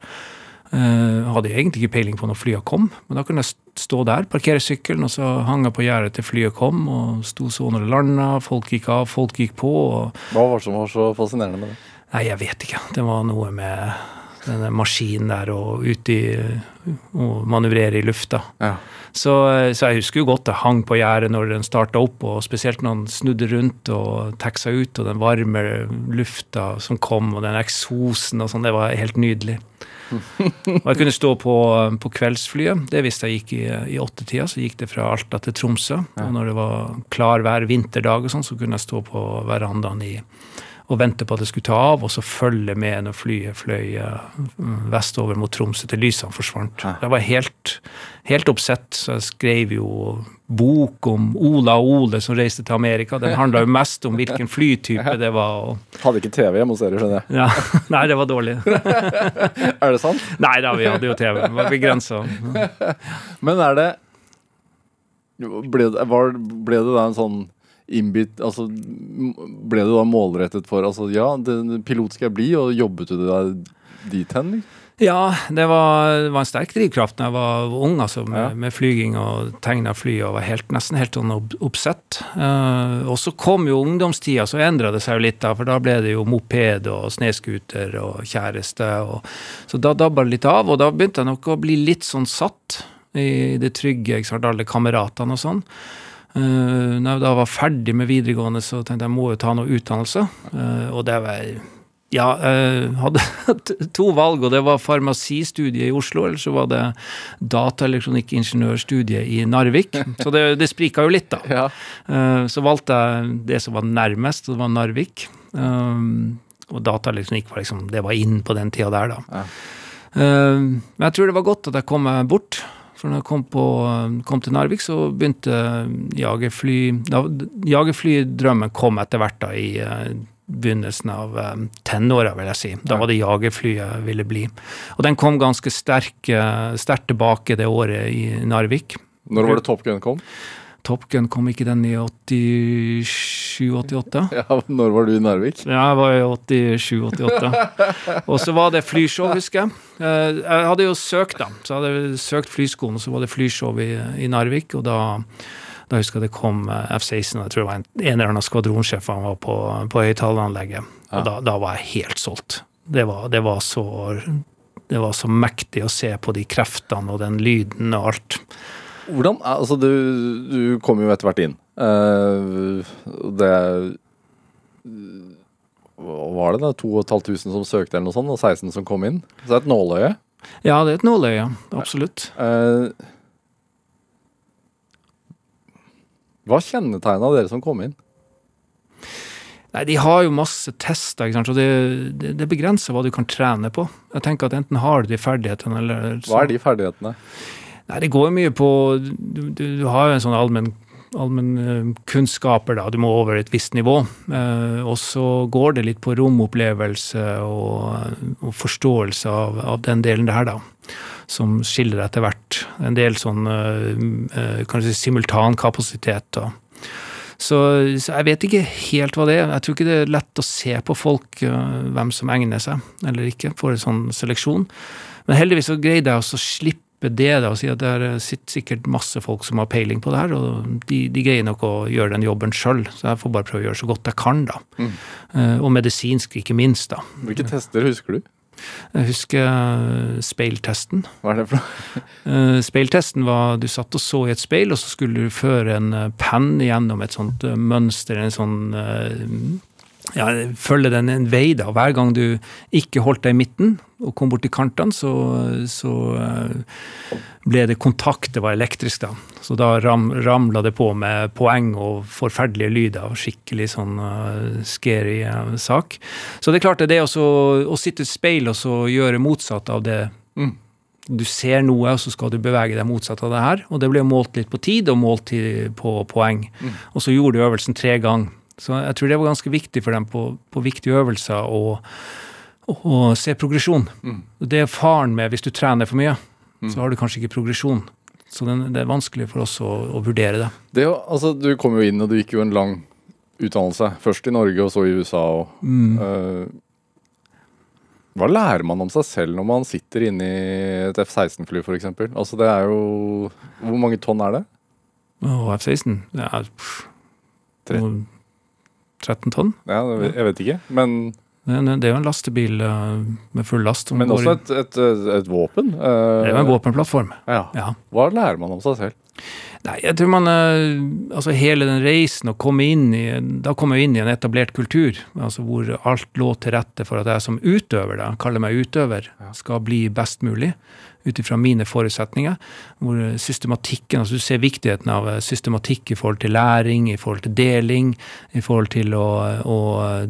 Uh, hadde jeg egentlig ikke peiling på når flyene kom, men da kunne jeg stå der, parkere sykkelen, og så hang jeg på gjerdet til flyet kom, og sto så når det landa, folk gikk av, folk gikk på. og Hva var det som var så fascinerende med det? Nei, jeg vet ikke. Det var noe med denne maskinen der og ute i og manøvrere i lufta. Ja. Så, så jeg husker jo godt jeg hang på gjerdet når den starta opp, og spesielt når den snudde rundt og taxa ut, og den varme lufta som kom, og den eksosen og sånn, det var helt nydelig. Og jeg kunne stå på, på kveldsflyet. Det visste jeg gikk i, i åttetida. Så gikk det fra Alta til Tromsø. Og når det var klar vær vinterdag, og sånn, så kunne jeg stå på verandaen i, og vente på at det skulle ta av, og så følge med når flyet fløy eh, vestover mot Tromsø til lysene forsvant. Ja. Jeg var helt, helt oppsett, så jeg skrev jo bok om Ola og Ole som reiste til Amerika. Den handla jo mest om hvilken flytype det var. Hadde ikke TV hjemme hos dere, skjønner jeg. ja, nei, det var dårlig. Er det sant? Nei da, vi hadde jo TV. Det var begrensa. Men er det Ble var, ble det da en sånn innbitt Altså, ble du da målrettet for Altså, ja, det, pilot skal jeg bli, og jobbet du deg dit hen? liksom? Ja, det var, det var en sterk drivkraft da jeg var ung, altså, med, Ja. med flyging og tegna fly og var helt, nesten helt sånn opp- oppsett. Uh, og så kom jo ungdomstida, så endra det seg jo litt, da, for da ble det jo moped og snøscooter og kjæreste. Og, så da dabba det litt av, og da begynte jeg nok å bli litt sånn satt i det trygge, ikke sant, alle kameratene og sånn. Uh, når jeg da var ferdig med videregående, så tenkte jeg jeg må jo ta noe utdannelse. Eh, og det var ja, jeg hadde to valg, og det var farmasistudiet i Oslo, eller så var det dataelektronikkingeniørstudiet i Narvik. Så det, det sprika jo litt, da. Ja. Eh, Så valgte jeg det som var nærmest, og det var Narvik. Og dataelektronikk var liksom, det var inn på den tida der, da. Ja. Men jeg tror det var godt at jeg kom meg bort. For når jeg kom, på, kom til Narvik, så begynte jagerfly Jagerflydrømmen kom etter hvert da i eh, begynnelsen av um, tenåra, vil jeg si. Da var det jagerfly jeg ville bli. Og den kom ganske sterk, eh, sterkt tilbake det året i Narvik. Når var det Top Gun kom? Top Gun kom ikke den i 87-88? Ja, Når var du i Narvik? Ja, jeg var i 87-88. Og så var det flyshow, husker jeg. Eh, Jeg hadde jo søkt, da. Så jeg hadde søkt flyskolen, og så var det flyshow i, i Narvik. Og da, da husker jeg det kom eh, F-16, og jeg tror det var en, en eller annen skvadronsjef han var på, på høyttaleranlegget. Ja. Og da, da var jeg helt solgt. Det var, det var så det var så mektig å se på de kreftene og den lyden og alt. Hvordan, altså du, du kom jo etter hvert inn. Uh, det var det da? 2500 som søkte, eller noe sånt, og 16 som kom inn? Så det er et nåløye. Ja, det er et nåløye, absolutt. Uh, hva kjennetegna dere som kom inn? Nei, De har jo masse tester, ikke sant? så det, det, det begrenser hva du kan trene på. Jeg tenker at Enten har du de ferdighetene, eller så- Hva er de ferdighetene? Nei, Det går mye på Du, du, har jo en sånn allmenn allmennkunnskaper, da. Du må over et visst nivå. Eh, og så går det litt på romopplevelse og, og forståelse av, av den delen der, da. Som skiller etter hvert. En del sånn eh, du si simultankapasitet. da. Så, så jeg vet ikke helt hva det er. Jeg tror ikke det er lett å se på folk eh, hvem som egner seg eller ikke for en sånn seleksjon. Men heldigvis så greide jeg å slippe det da, og si at det er sitter sikkert masse folk som har peiling på det her, og de, de greier nok å gjøre den jobben sjøl, så jeg får bare prøve å gjøre så godt jeg kan, da. Mm. Eh, og medisinsk, ikke minst, da. Hvilke tester husker du? Jeg husker eh, speiltesten. Hva er det for noe? Eh, Speiltesten var du satt og så i et speil, og så skulle du føre en eh, penn gjennom et sånt eh, mønster, en sånn eh, ja, følge den en vei, da. Hver gang du ikke holdt deg i midten og kom bort til kantene, så, så eh, ble det kontakt. Det var elektrisk, da. Så da ram, ramla det på med poeng og forferdelige lyder. og Skikkelig sånn uh, scary uh, sak. Så det er klart, det er også, å sitte i speil og så gjøre motsatt av det Mm. du ser noe, og så skal du bevege deg motsatt av det her. Og det ble målt litt på tid og målt på poeng. Og så gjorde du øvelsen tre ganger. Så jeg tror det var ganske viktig for dem på, på viktige øvelser å, å, se progresjon. Det er faren med hvis du trener for mye, så har du kanskje ikke progresjon. Så den, det er vanskelig for oss å, å vurdere det. det altså, du kom jo inn, og du gikk jo en lang utdannelse. Først i Norge, og så i USA. Og, Mm. eh, hva lærer man om seg selv når man sitter inne i et F-16-fly, f.eks.? Altså, det er jo Hvor mange tonn er det? Oh, F-16 det er Tre- noe 13 tonn. Ja, det- jeg vet ikke. Men, Det er en- det er jo en lastebil eh, med full last. men også et, et, et våpen. eh, Det er jo en våpenplattform. Ja. Ja. Hva lærer man om seg selv? Nei, jeg tror man eh, Altså hele den reisen å komme inn i Da kommer jeg inn i en etablert kultur, altså hvor alt lå til rette for at jeg som utøver, da, kaller meg utøver, skal bli best mulig ut ifra mine forutsetninger. Hvor systematikken Altså du ser viktigheten av eh, systematikk i forhold til læring, i forhold til deling, i forhold til å, å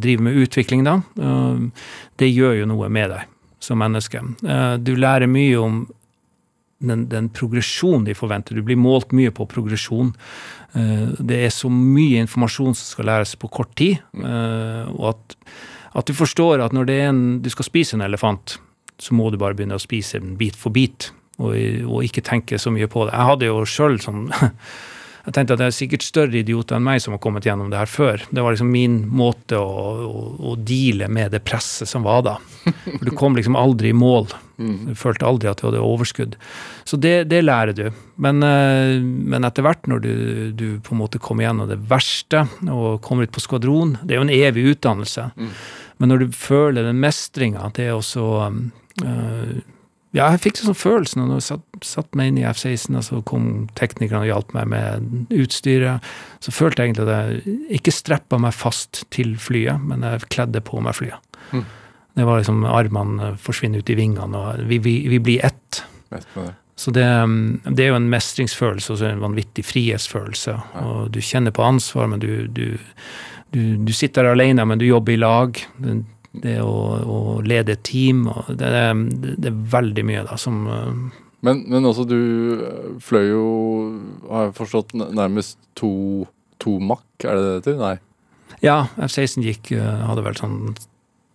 drive med utvikling, da. Eh, Det gjør jo noe med deg som menneske. Eh, Du lærer mye om den, den progresjonen de forventer. Du blir målt mye på progresjon. Det er så mye informasjon som skal læres på kort tid. Og at, at du forstår at når en, du skal spise en elefant, så må du bare begynne å spise den bit for bit, og, og ikke tenke så mye på det. Jeg hadde jo sjøl sånn Jeg tenkte at det er sikkert større idioter enn meg som har kommet gjennom det her før. Det var liksom min måte å, å, å deale med det presset som var da. For du kom liksom aldri i mål. Du følte aldri at du hadde overskudd. Så det, det lærer du. Men, eh, men etter hvert, når du, du på en måte kommer gjennom det verste og kommer ut på skvadron Det er jo en evig utdannelse. Men når du føler den mestringa, det er også eh, Ja, jeg fikk sånn følelsen når jeg satt, satt meg inn i F-16, og så kom teknikerne og hjalp meg med utstyret. Så følte jeg egentlig at jeg ikke streppa meg fast til flyet, men jeg kledde på meg flyet. Det var liksom armene forsvinner ut i vingene, og vi, vi, vi blir ett. Det. Så det, um, det er jo en mestringsfølelse og en vanvittig frihetsfølelse. Og du kjenner på ansvar, men du, du, du, du sitter alene, men du jobber i lag. Det, å, å lede et team, det, det, det er veldig mye da som uh, Men, men også du øh, fløy jo, har jeg forstått, nærmest to, to makk, er det det heter? Nei. Ja, F-16 gikk, uh, hadde vel sånn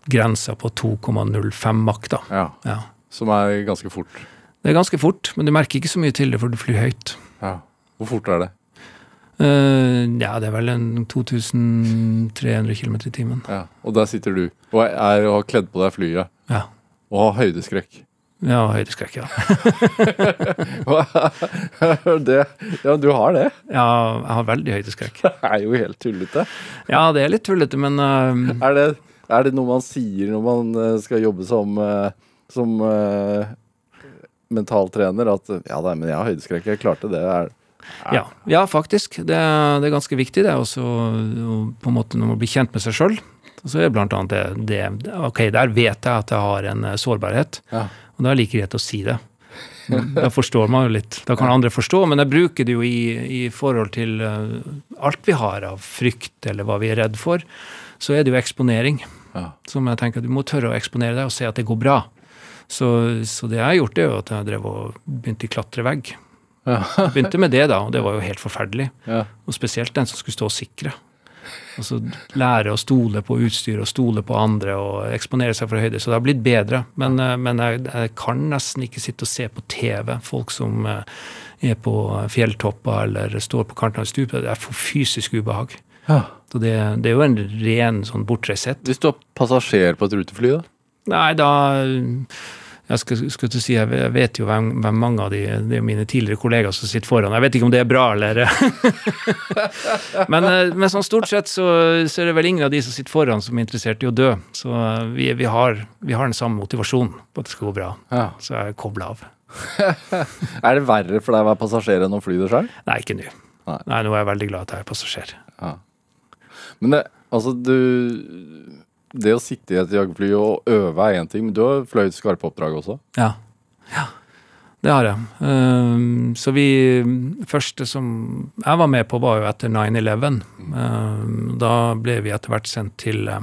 grensa på 2,05 makk, da. Ja. Ja. Som er ganske fort. Det er ganske fort, men du merker ikke så mye til det, for du flyr høyt. Ja. Hvor fort er det? Uh, ja, det er vel en 2300 km i timen. Ja. Og der sitter du og er og har kledd på deg flyet Ja. og har høydeskrekk. Ja, høydeskrekk, ja. det, ja, du har det. Ja, jeg har veldig høydeskrekk. Det er jo helt tullete. Ja, det er litt tullete, men uh, Er det, er det noe man sier når man eh, skal jobbe som, eh, som eh, mentaltrener? At ja nei, men jeg har høydeskrekk, jeg klarte det. Er, ja, ja, faktisk. Det, er- det er ganske viktig, det. Også, på en måte når man blir kjent med seg sjøl. Så er blant annet det, det Ok, der vet jeg at jeg har en eh, sårbarhet, Ja. og da er det like greit å si det. Da forstår man jo litt. Da kan andre forstå, men jeg bruker det jo i, i forhold til eh, alt vi har av frykt, eller hva vi er redd for. Så er det jo eksponering. Ja. Som jeg tenker at du må tørre å eksponere deg og se at det går bra. Så, så det jeg har gjort, det er jo at jeg drev og begynte i klatrevegg. Ja. Begynte med det, da, og det var jo helt forferdelig. Ja. Og spesielt den som skulle stå og sikre. Altså lære å stole på utstyr og stole på andre og eksponere seg for høyde. Så det har blitt bedre. Men, eh, men jeg, jeg kan nesten ikke sitte og se på TV. Folk som eh, er på fjelltopper eller står på kanten av stupet. Det er for fysisk ubehag. Ja. Så det, det er jo en ren sånn bortreist Hvis du er passasjer på et rutefly, da? Nei, da Jeg skal, skal til si, jeg vet- jo hvem, hvem mange av de, er mine tidligere kollegaer som sitter foran. Jeg vet ikke om det er bra, eller men, eh, men sånn stort sett så, så er det vel ingen av de som sitter foran, som er interessert i å dø. Så eh, vi, vi, har, vi har den samme motivasjonen på at det skal gå bra. Ja. Så jeg kobler av. Er det verre for deg å være passasjer enn å fly det sjøl? Nei, ikke nå. Nei. Nei, nå er jeg veldig glad at jeg er passasjer. Men det, altså, du Det å sitte i et jagerfly og øve er én ting, men du har fløyet skarpe oppdrag også? Ja. ja. Det har jeg. Ehm, så vi første som jeg var med på, var jo etter 9-11. Ehm, da ble vi etter hvert sendt til uh,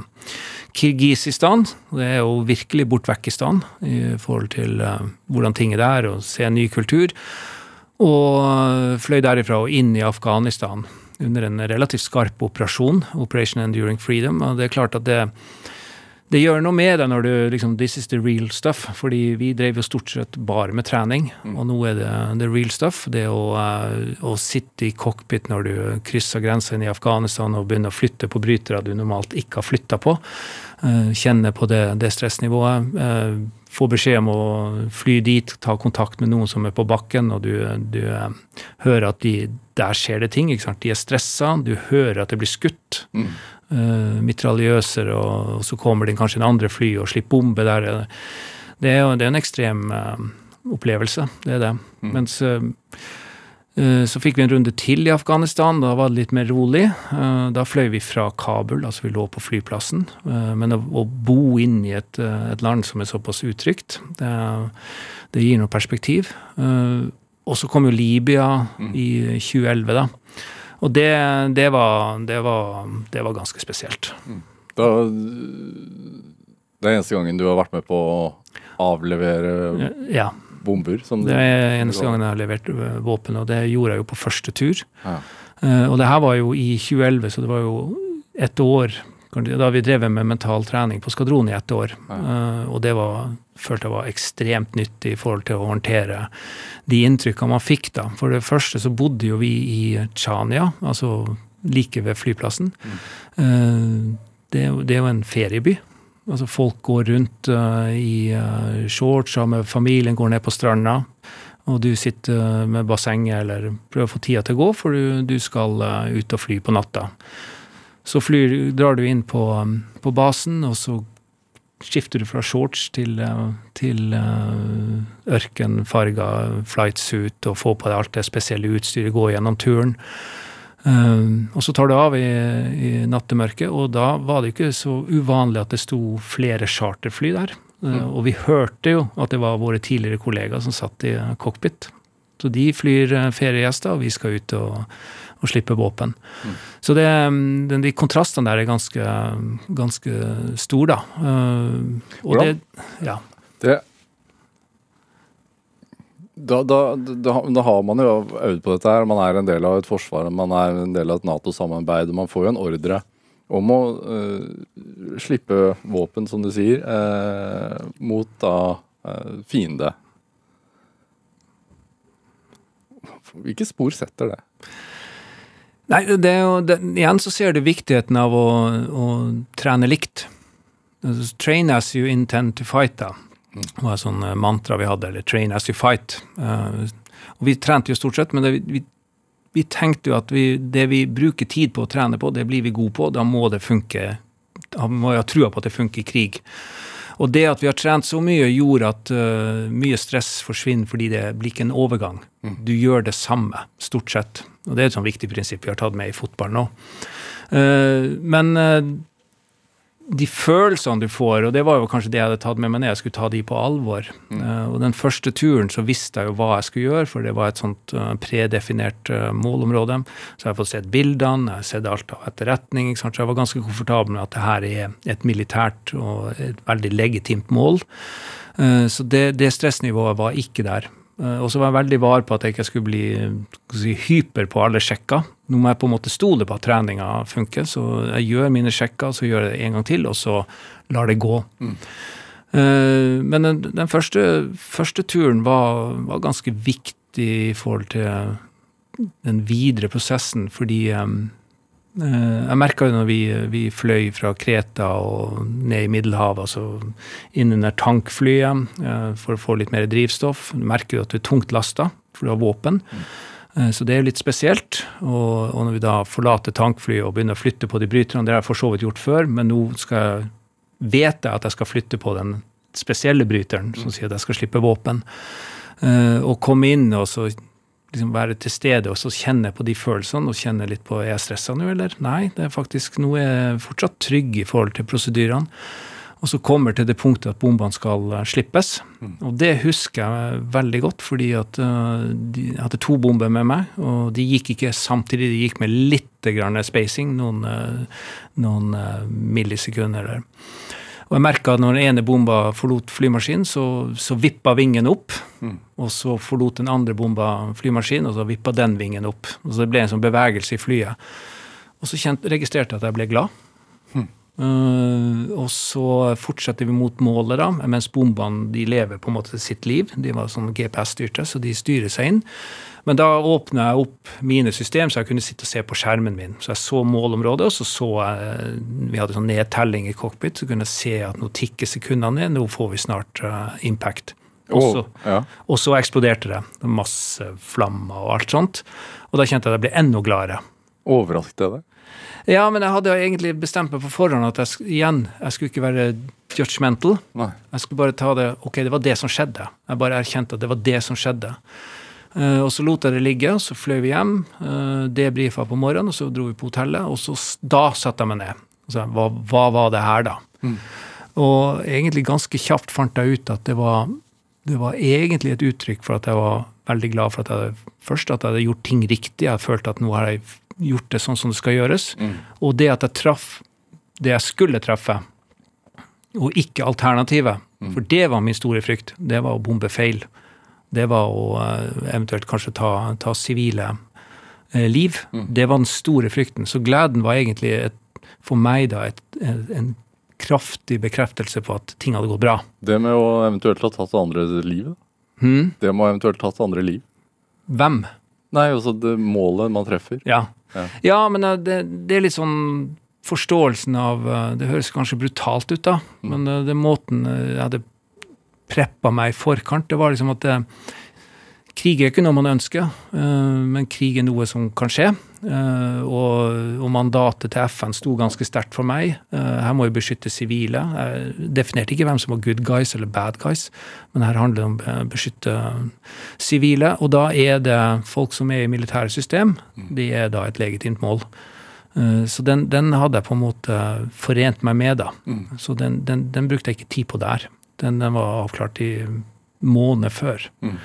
Kirgisistan. Det er jo virkelig Bortvekkistan i forhold til uh, hvordan ting er der, og se ny kultur. Og eh, fløy derifra og inn i Afghanistan under en relativt skarp operasjon, Operation Enduring Freedom. Og det er klart at det, det gjør noe med deg når du liksom This is the real stuff. Fordi vi drev jo stort sett bare med trening, og nå er det the real stuff. Det å, eh, å sitte i cockpit når du krysser grensa inn i Afghanistan og begynner å flytte på brytere du normalt ikke har flytta på. eh, Kjenne på det, det stressnivået. Eh, Få beskjed om å fly dit, ta kontakt med noen som er på bakken, og du, du eh, hører at de, der skjer det ting. De er stressa, du hører at det blir skutt uh, mitraljøser, og, og så kommer det kanskje en andre fly og slipper bombe der. Det er det er en ekstrem uh, opplevelse, det er det. Mens eh, eh, så fikk vi en runde til i Afghanistan, da var det litt mer rolig. Eh, da fløy vi fra Kabul, altså vi lå på flyplassen. Eh, men å, bo inn i et, eh, et land som er såpass utrygt, det, det gir noe perspektiv. Eh, og så kom jo Libya i 2011, da. Og det, det, var, det, var, det var ganske spesielt. Da, det er eneste gangen du har vært med på å avlevere Ja. Bomber? Som Det er eneste gangen jeg har levert våpen, og det gjorde jeg jo på første tur. Ja. Uh, og det her var jo i 2011, så det var jo ett år Da vi drev med mental trening på skadronen i ett år. Eh, og det var, følte jeg var ekstremt nyttig i forhold til å håndtere de inntrykkene man fikk da. For det første så bodde jo vi i Chania, altså like ved flyplassen. Eh, det, er det er jo en ferieby. Altså Folk går rundt uh, i uh, shorts og med familien går ned på stranda. Og du sitter eh, med bassenget eller prøver å få tida til å gå, for du, du skal ut og fly på natta. Så flyr, drar du inn på, um, på basen, og så skifter du fra shorts til, til ørkenfarga flightsuit og får på deg alt det spesielle utstyret, gå gjennom turen. Um, og så tar det av i, i nattemørket, og da var det ikke så uvanlig at det sto flere charterfly der. Uh, og vi hørte jo at det var våre tidligere kollegaer som satt i uh, cockpit. Så de flyr feriegjester, og vi skal ut og, og slippe våpen. Så det, um, den, de kontrastene der er ganske, ganske store, da. Og Hvordan? det Ja. Det da, da, da, da har man jo øvd på dette her. Man er en del av et forsvar, man er en del av et Nato-samarbeid. Man får jo en ordre om å uh, slippe våpen, som du sier, uh, mot da uh, fiende. Hvilke spor setter det? Nei, det er jo, det, igjen så ser du viktigheten av å, å trene likt. Altså, Train as you intend to fight, da. Det var et sånn eh, mantra vi hadde, eller train as you fight. Eh, og vi trente jo stort sett, men det, vi, vi tenkte jo at vi, det vi bruker tid på å trene på, det blir vi gode på. Da må det funke. Da må vi ha trua på at det funker i krig. Og det at vi har trent så mye, gjorde at uh, mye stress forsvinner fordi det blir ikke en overgang. Du gjør det samme, stort sett. Og det er et sånn viktig prinsipp vi har tatt med i fotball nå. Uh, men eh, de følelsene du får, og det var jo kanskje det jeg hadde tatt med meg ned, jeg skulle ta de på alvor. Eh, og den første turen så visste jeg jo hva jeg skulle gjøre, for det var et sånt uh, predefinert uh, målområde. Så jeg har fått sett bildene, jeg har sett alt av etterretning, ikke sant? så jeg var ganske komfortabel med at det her er et militært og et veldig legitimt mål. Så det, det stressnivået var ikke der. Og så var jeg veldig var på at jeg ikke skulle bli si, hyper på alle sjekker. Nå må jeg på en måte stole på at treninga funker, så jeg gjør mine sjekker, så gjør jeg det en gang til, og så lar det gå. Eh, Men den, den første, første turen var, var ganske viktig i forhold til den videre prosessen, fordi eh, Eh, jeg merka jo når vi, vi, fløy fra Kreta og ned i Middelhavet, altså innunder tankflyet eh, for å få litt mer drivstoff. Du merker jo at du er tungt lasta, for du har våpen. Mm. Så det er jo litt spesielt. Og, og, når vi da forlater tankflyet og begynner å flytte på de bryterne, det har jeg for så vidt gjort før, men nå jeg vet jeg at jeg skal flytte på den spesielle bryteren, som sier at jeg skal slippe våpen. Og komme inn og så liksom være til stede og så kjenne på de følelsene og kjenne litt på er jeg stressa nå, eller? Nei, det er faktisk noe jeg er fortsatt trygg i forhold til prosedyrene. Og så kommer til det punktet at bombene skal uh, slippes. Mm. Og det husker jeg veldig godt, fordi at uh, de hadde to bomber med meg. Og de gikk ikke samtidig, de gikk med litt grann spacing, noen, uh, noen millisekunder der. Og jeg merka at når den ene bomba forlot flymaskinen, så, så vippa vingen opp. Mm. Og så forlot den andre bomba flymaskinen, og så vippa den vingen opp. Og så det ble en sånn bevegelse i flyet. Og så kjent, registrerte jeg at jeg ble glad. Mm. Uh, og så fortsetter vi mot målet, da, mens bombene de lever på en måte sitt liv. De var sånn GPS-styrte, så de styrer seg inn. Men da åpna jeg opp mine system, så jeg kunne sitte og se på skjermen min. Så jeg så målområdet, og så så jeg Vi hadde sånn nedtelling i cockpit, så kunne jeg se at nå tikker sekundene ned, nå får vi snart uh, impact. Og så, oh, ja. og så eksploderte det. Masse flammer og alt sånt. Og da kjente jeg at jeg ble enda gladere. Overrasket det deg? Ja, men jeg hadde egentlig bestemt meg på forhånd at jeg, igjen, jeg skulle ikke være judgmental. Nei. Jeg skulle bare ta det Ok, det var det som skjedde. Jeg bare erkjente at det var det som skjedde. Uh, og så lot jeg det ligge, og så fløy vi hjem. Uh, debrifa på morgenen, og så dro vi på hotellet. Og så, da satte jeg meg ned. Altså, hva, hva, var det her, da? Mm. Og egentlig ganske kjapt fant jeg ut at det var, det var egentlig et uttrykk for at jeg var veldig glad for at jeg først at jeg hadde gjort ting riktig. Jeg følte at nå har jeg gjort det sånn som det skal gjøres. Mm. Og det at jeg traff det jeg skulle treffe, og ikke alternativet. Mm. For det var min store frykt. Det var å bombe feil det var å eh, eventuelt kanskje ta sivile eh, liv. Mm. Det var den store frykten. Så gleden var egentlig et, for meg da et, en kraftig bekreftelse på at ting hadde gått bra. Det med å eventuelt ha tatt andre liv? Hmm? Det med å eventuelt ha tatt andre liv? Hvem? Nei, altså det målet man treffer. Ja, ja. ja men eh, det, det, er litt sånn forståelsen av Det høres kanskje brutalt ut, da, mm. men det det måten jeg hadde preppa meg i forkant. Det var liksom at det, eh, Krig er ikke noe man ønsker, men krig er noe som kan skje. Uh, og, og, mandatet til FN sto ganske sterkt for meg. Uh, her må vi beskytte sivile. Jeg definerte ikke hvem som var good guys eller bad guys, men her handler det om å beskytte sivile. Og da er det folk som er i militære system, de er da et legitimt mål. Så den, den, hadde jeg på en måte forent meg med, da. Mm. Så den, den, den brukte jeg ikke tid på der. Den, den var avklart i måneder før. Mm.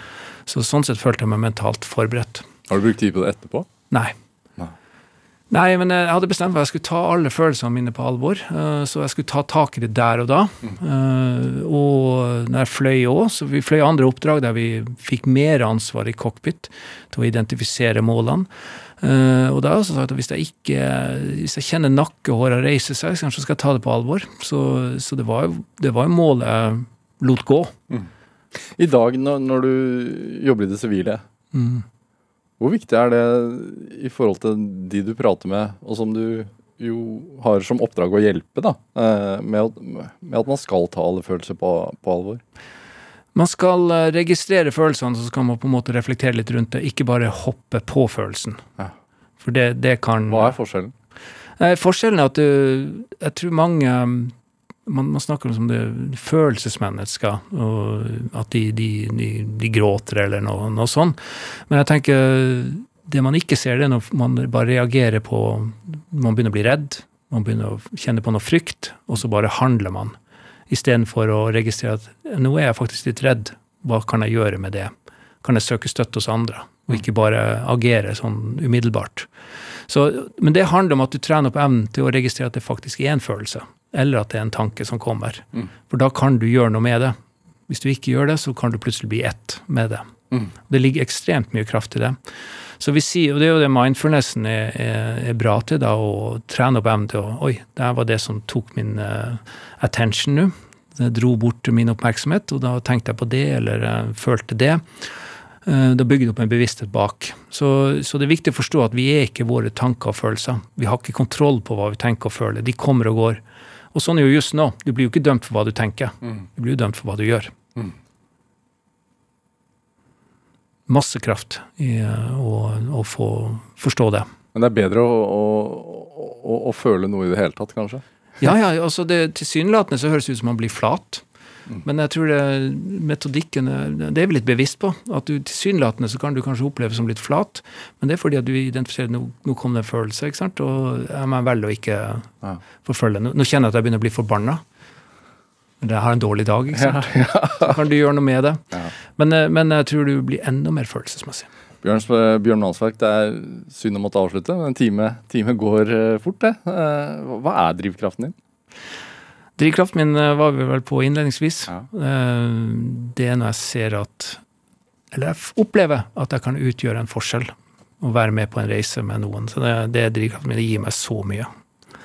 Så sånn sett følte jeg meg mentalt forberedt. Har du brukt tid på det etterpå? Nei. Nei. Men jeg hadde bestemt meg at jeg skulle ta alle følelsene mine på alvor. Uh, så jeg skulle ta tak i det der og da. Uh, og når jeg fløy òg, så vi fløy andre oppdrag der vi fikk mer ansvar i cockpit til å identifisere målene. Uh, og da har jeg også sagt at hvis jeg ikke hvis jeg kjenner nakkehåra reise seg, så skal jeg ta det på alvor. Så, så det, var jo, det var jo målet jeg lot gå. Mm. I dag når, når, du jobber i det sivile, mm. Hvor viktig er det i forhold til de du prater med, og som du jo har som oppdrag å hjelpe, da, uh, med, med, at man skal ta alle følelser på, på alvor? Man skal eh, registrere følelsene, så skal man på en måte reflektere litt rundt det, ikke bare hoppe på følelsen. Ja. For det, det, kan Hva er forskjellen? Eh, forskjellen er at du, jeg tror mange man, man, snakker om det følelsesmennesker, og at de, de, de, de gråter eller noe, noe sånt. Men jeg tenker det man ikke ser, det er når man bare reagerer på Man begynner å bli redd, man begynner å kjenne på noe frykt, og så bare handler man istedenfor å registrere at nå er jeg faktisk litt redd, hva kan jeg gjøre med det? Kan jeg søke støtte hos andre, og ikke bare agere sånn umiddelbart? Så, men det handler om at du trener opp evnen til å registrere at det faktisk er en følelse, eller at det er en tanke som kommer. Mm. For da kan du gjøre noe med det. Hvis du ikke gjør det, så kan du plutselig bli ett med det. Mm. Det ligger ekstremt mye kraft i det. Så vi sier, og Det er jo det mindfulnessen er, er, er bra til, da, å trene opp evnen til å Oi, det var det som tok min uh, attention nå. Det dro bort min oppmerksomhet, og da tenkte jeg på det, eller uh, følte det. Uh, Da bygger det opp en bevissthet bak. Så, så det er viktig å forstå at vi er ikke våre tanker og følelser. Vi har ikke kontroll på hva vi tenker og føler. De kommer og går. Og sånn er jo just nå. Du blir jo ikke dømt for hva du tenker. Du blir jo dømt for hva du gjør. Masse kraft i eh, å, å få forstå det. Men det er bedre å, å, å, føle noe i det hele tatt, kanskje? Ja, ja, altså det Tilsynelatende så høres det ut som man blir flat. Men jeg tror det, metodikken Det er vi litt bevisst på. At du tilsynelatende så kan du kanskje oppleve som litt flat, men det er fordi at du identifiserer nå, nå kom det en følelse, ikke sant? og jeg må velge å ikke Ja. forfølge. Nå, nå kjenner jeg at jeg begynner å bli forbanna. Jeg har en dårlig dag, ikke sant. Så kan du gjøre noe med det. Ja. Men, eh, men jeg tror du blir enda mer følelsesmessig. Bjørn, Bjørn Mansverk, det er synd å måtte avslutte, men en time, time går eh, fort, det. Eh, Hva er drivkraften din? Drivkraften min eh, var vi vel på innledningsvis. Ja. Eh, Det er når jeg ser at Eller jeg opplever at jeg kan utgjøre en forskjell. Og være med på en reise med noen. Så det, det er drivkraften min. Det gir meg så mye.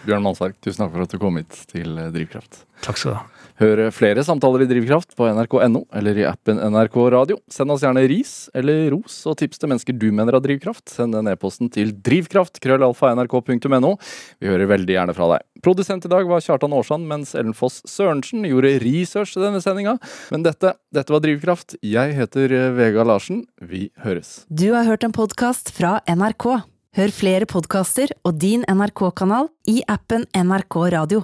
Bjørn Mansark, tusen takk for at du kom hit til eh, Drivkraft. Takk skal du ha. Hør flere samtaler i Drivkraft på nrk.no eller i appen NRK Radio. Send oss gjerne ris eller ros og tips til mennesker du mener har drivkraft. Send den e-posten til drivkraft.krøllalfa.nrk.no. Vi hører veldig gjerne fra deg. Produsent i dag var Kjartan Aarsand, mens Ellen Foss Sørensen gjorde research til denne sendinga. Men dette, dette var Drivkraft. Jeg heter eh, Vega Larsen. Vi høres. Du har hørt en podkast fra NRK. Hør flere podkaster og din NRK-kanal i appen NRK Radio.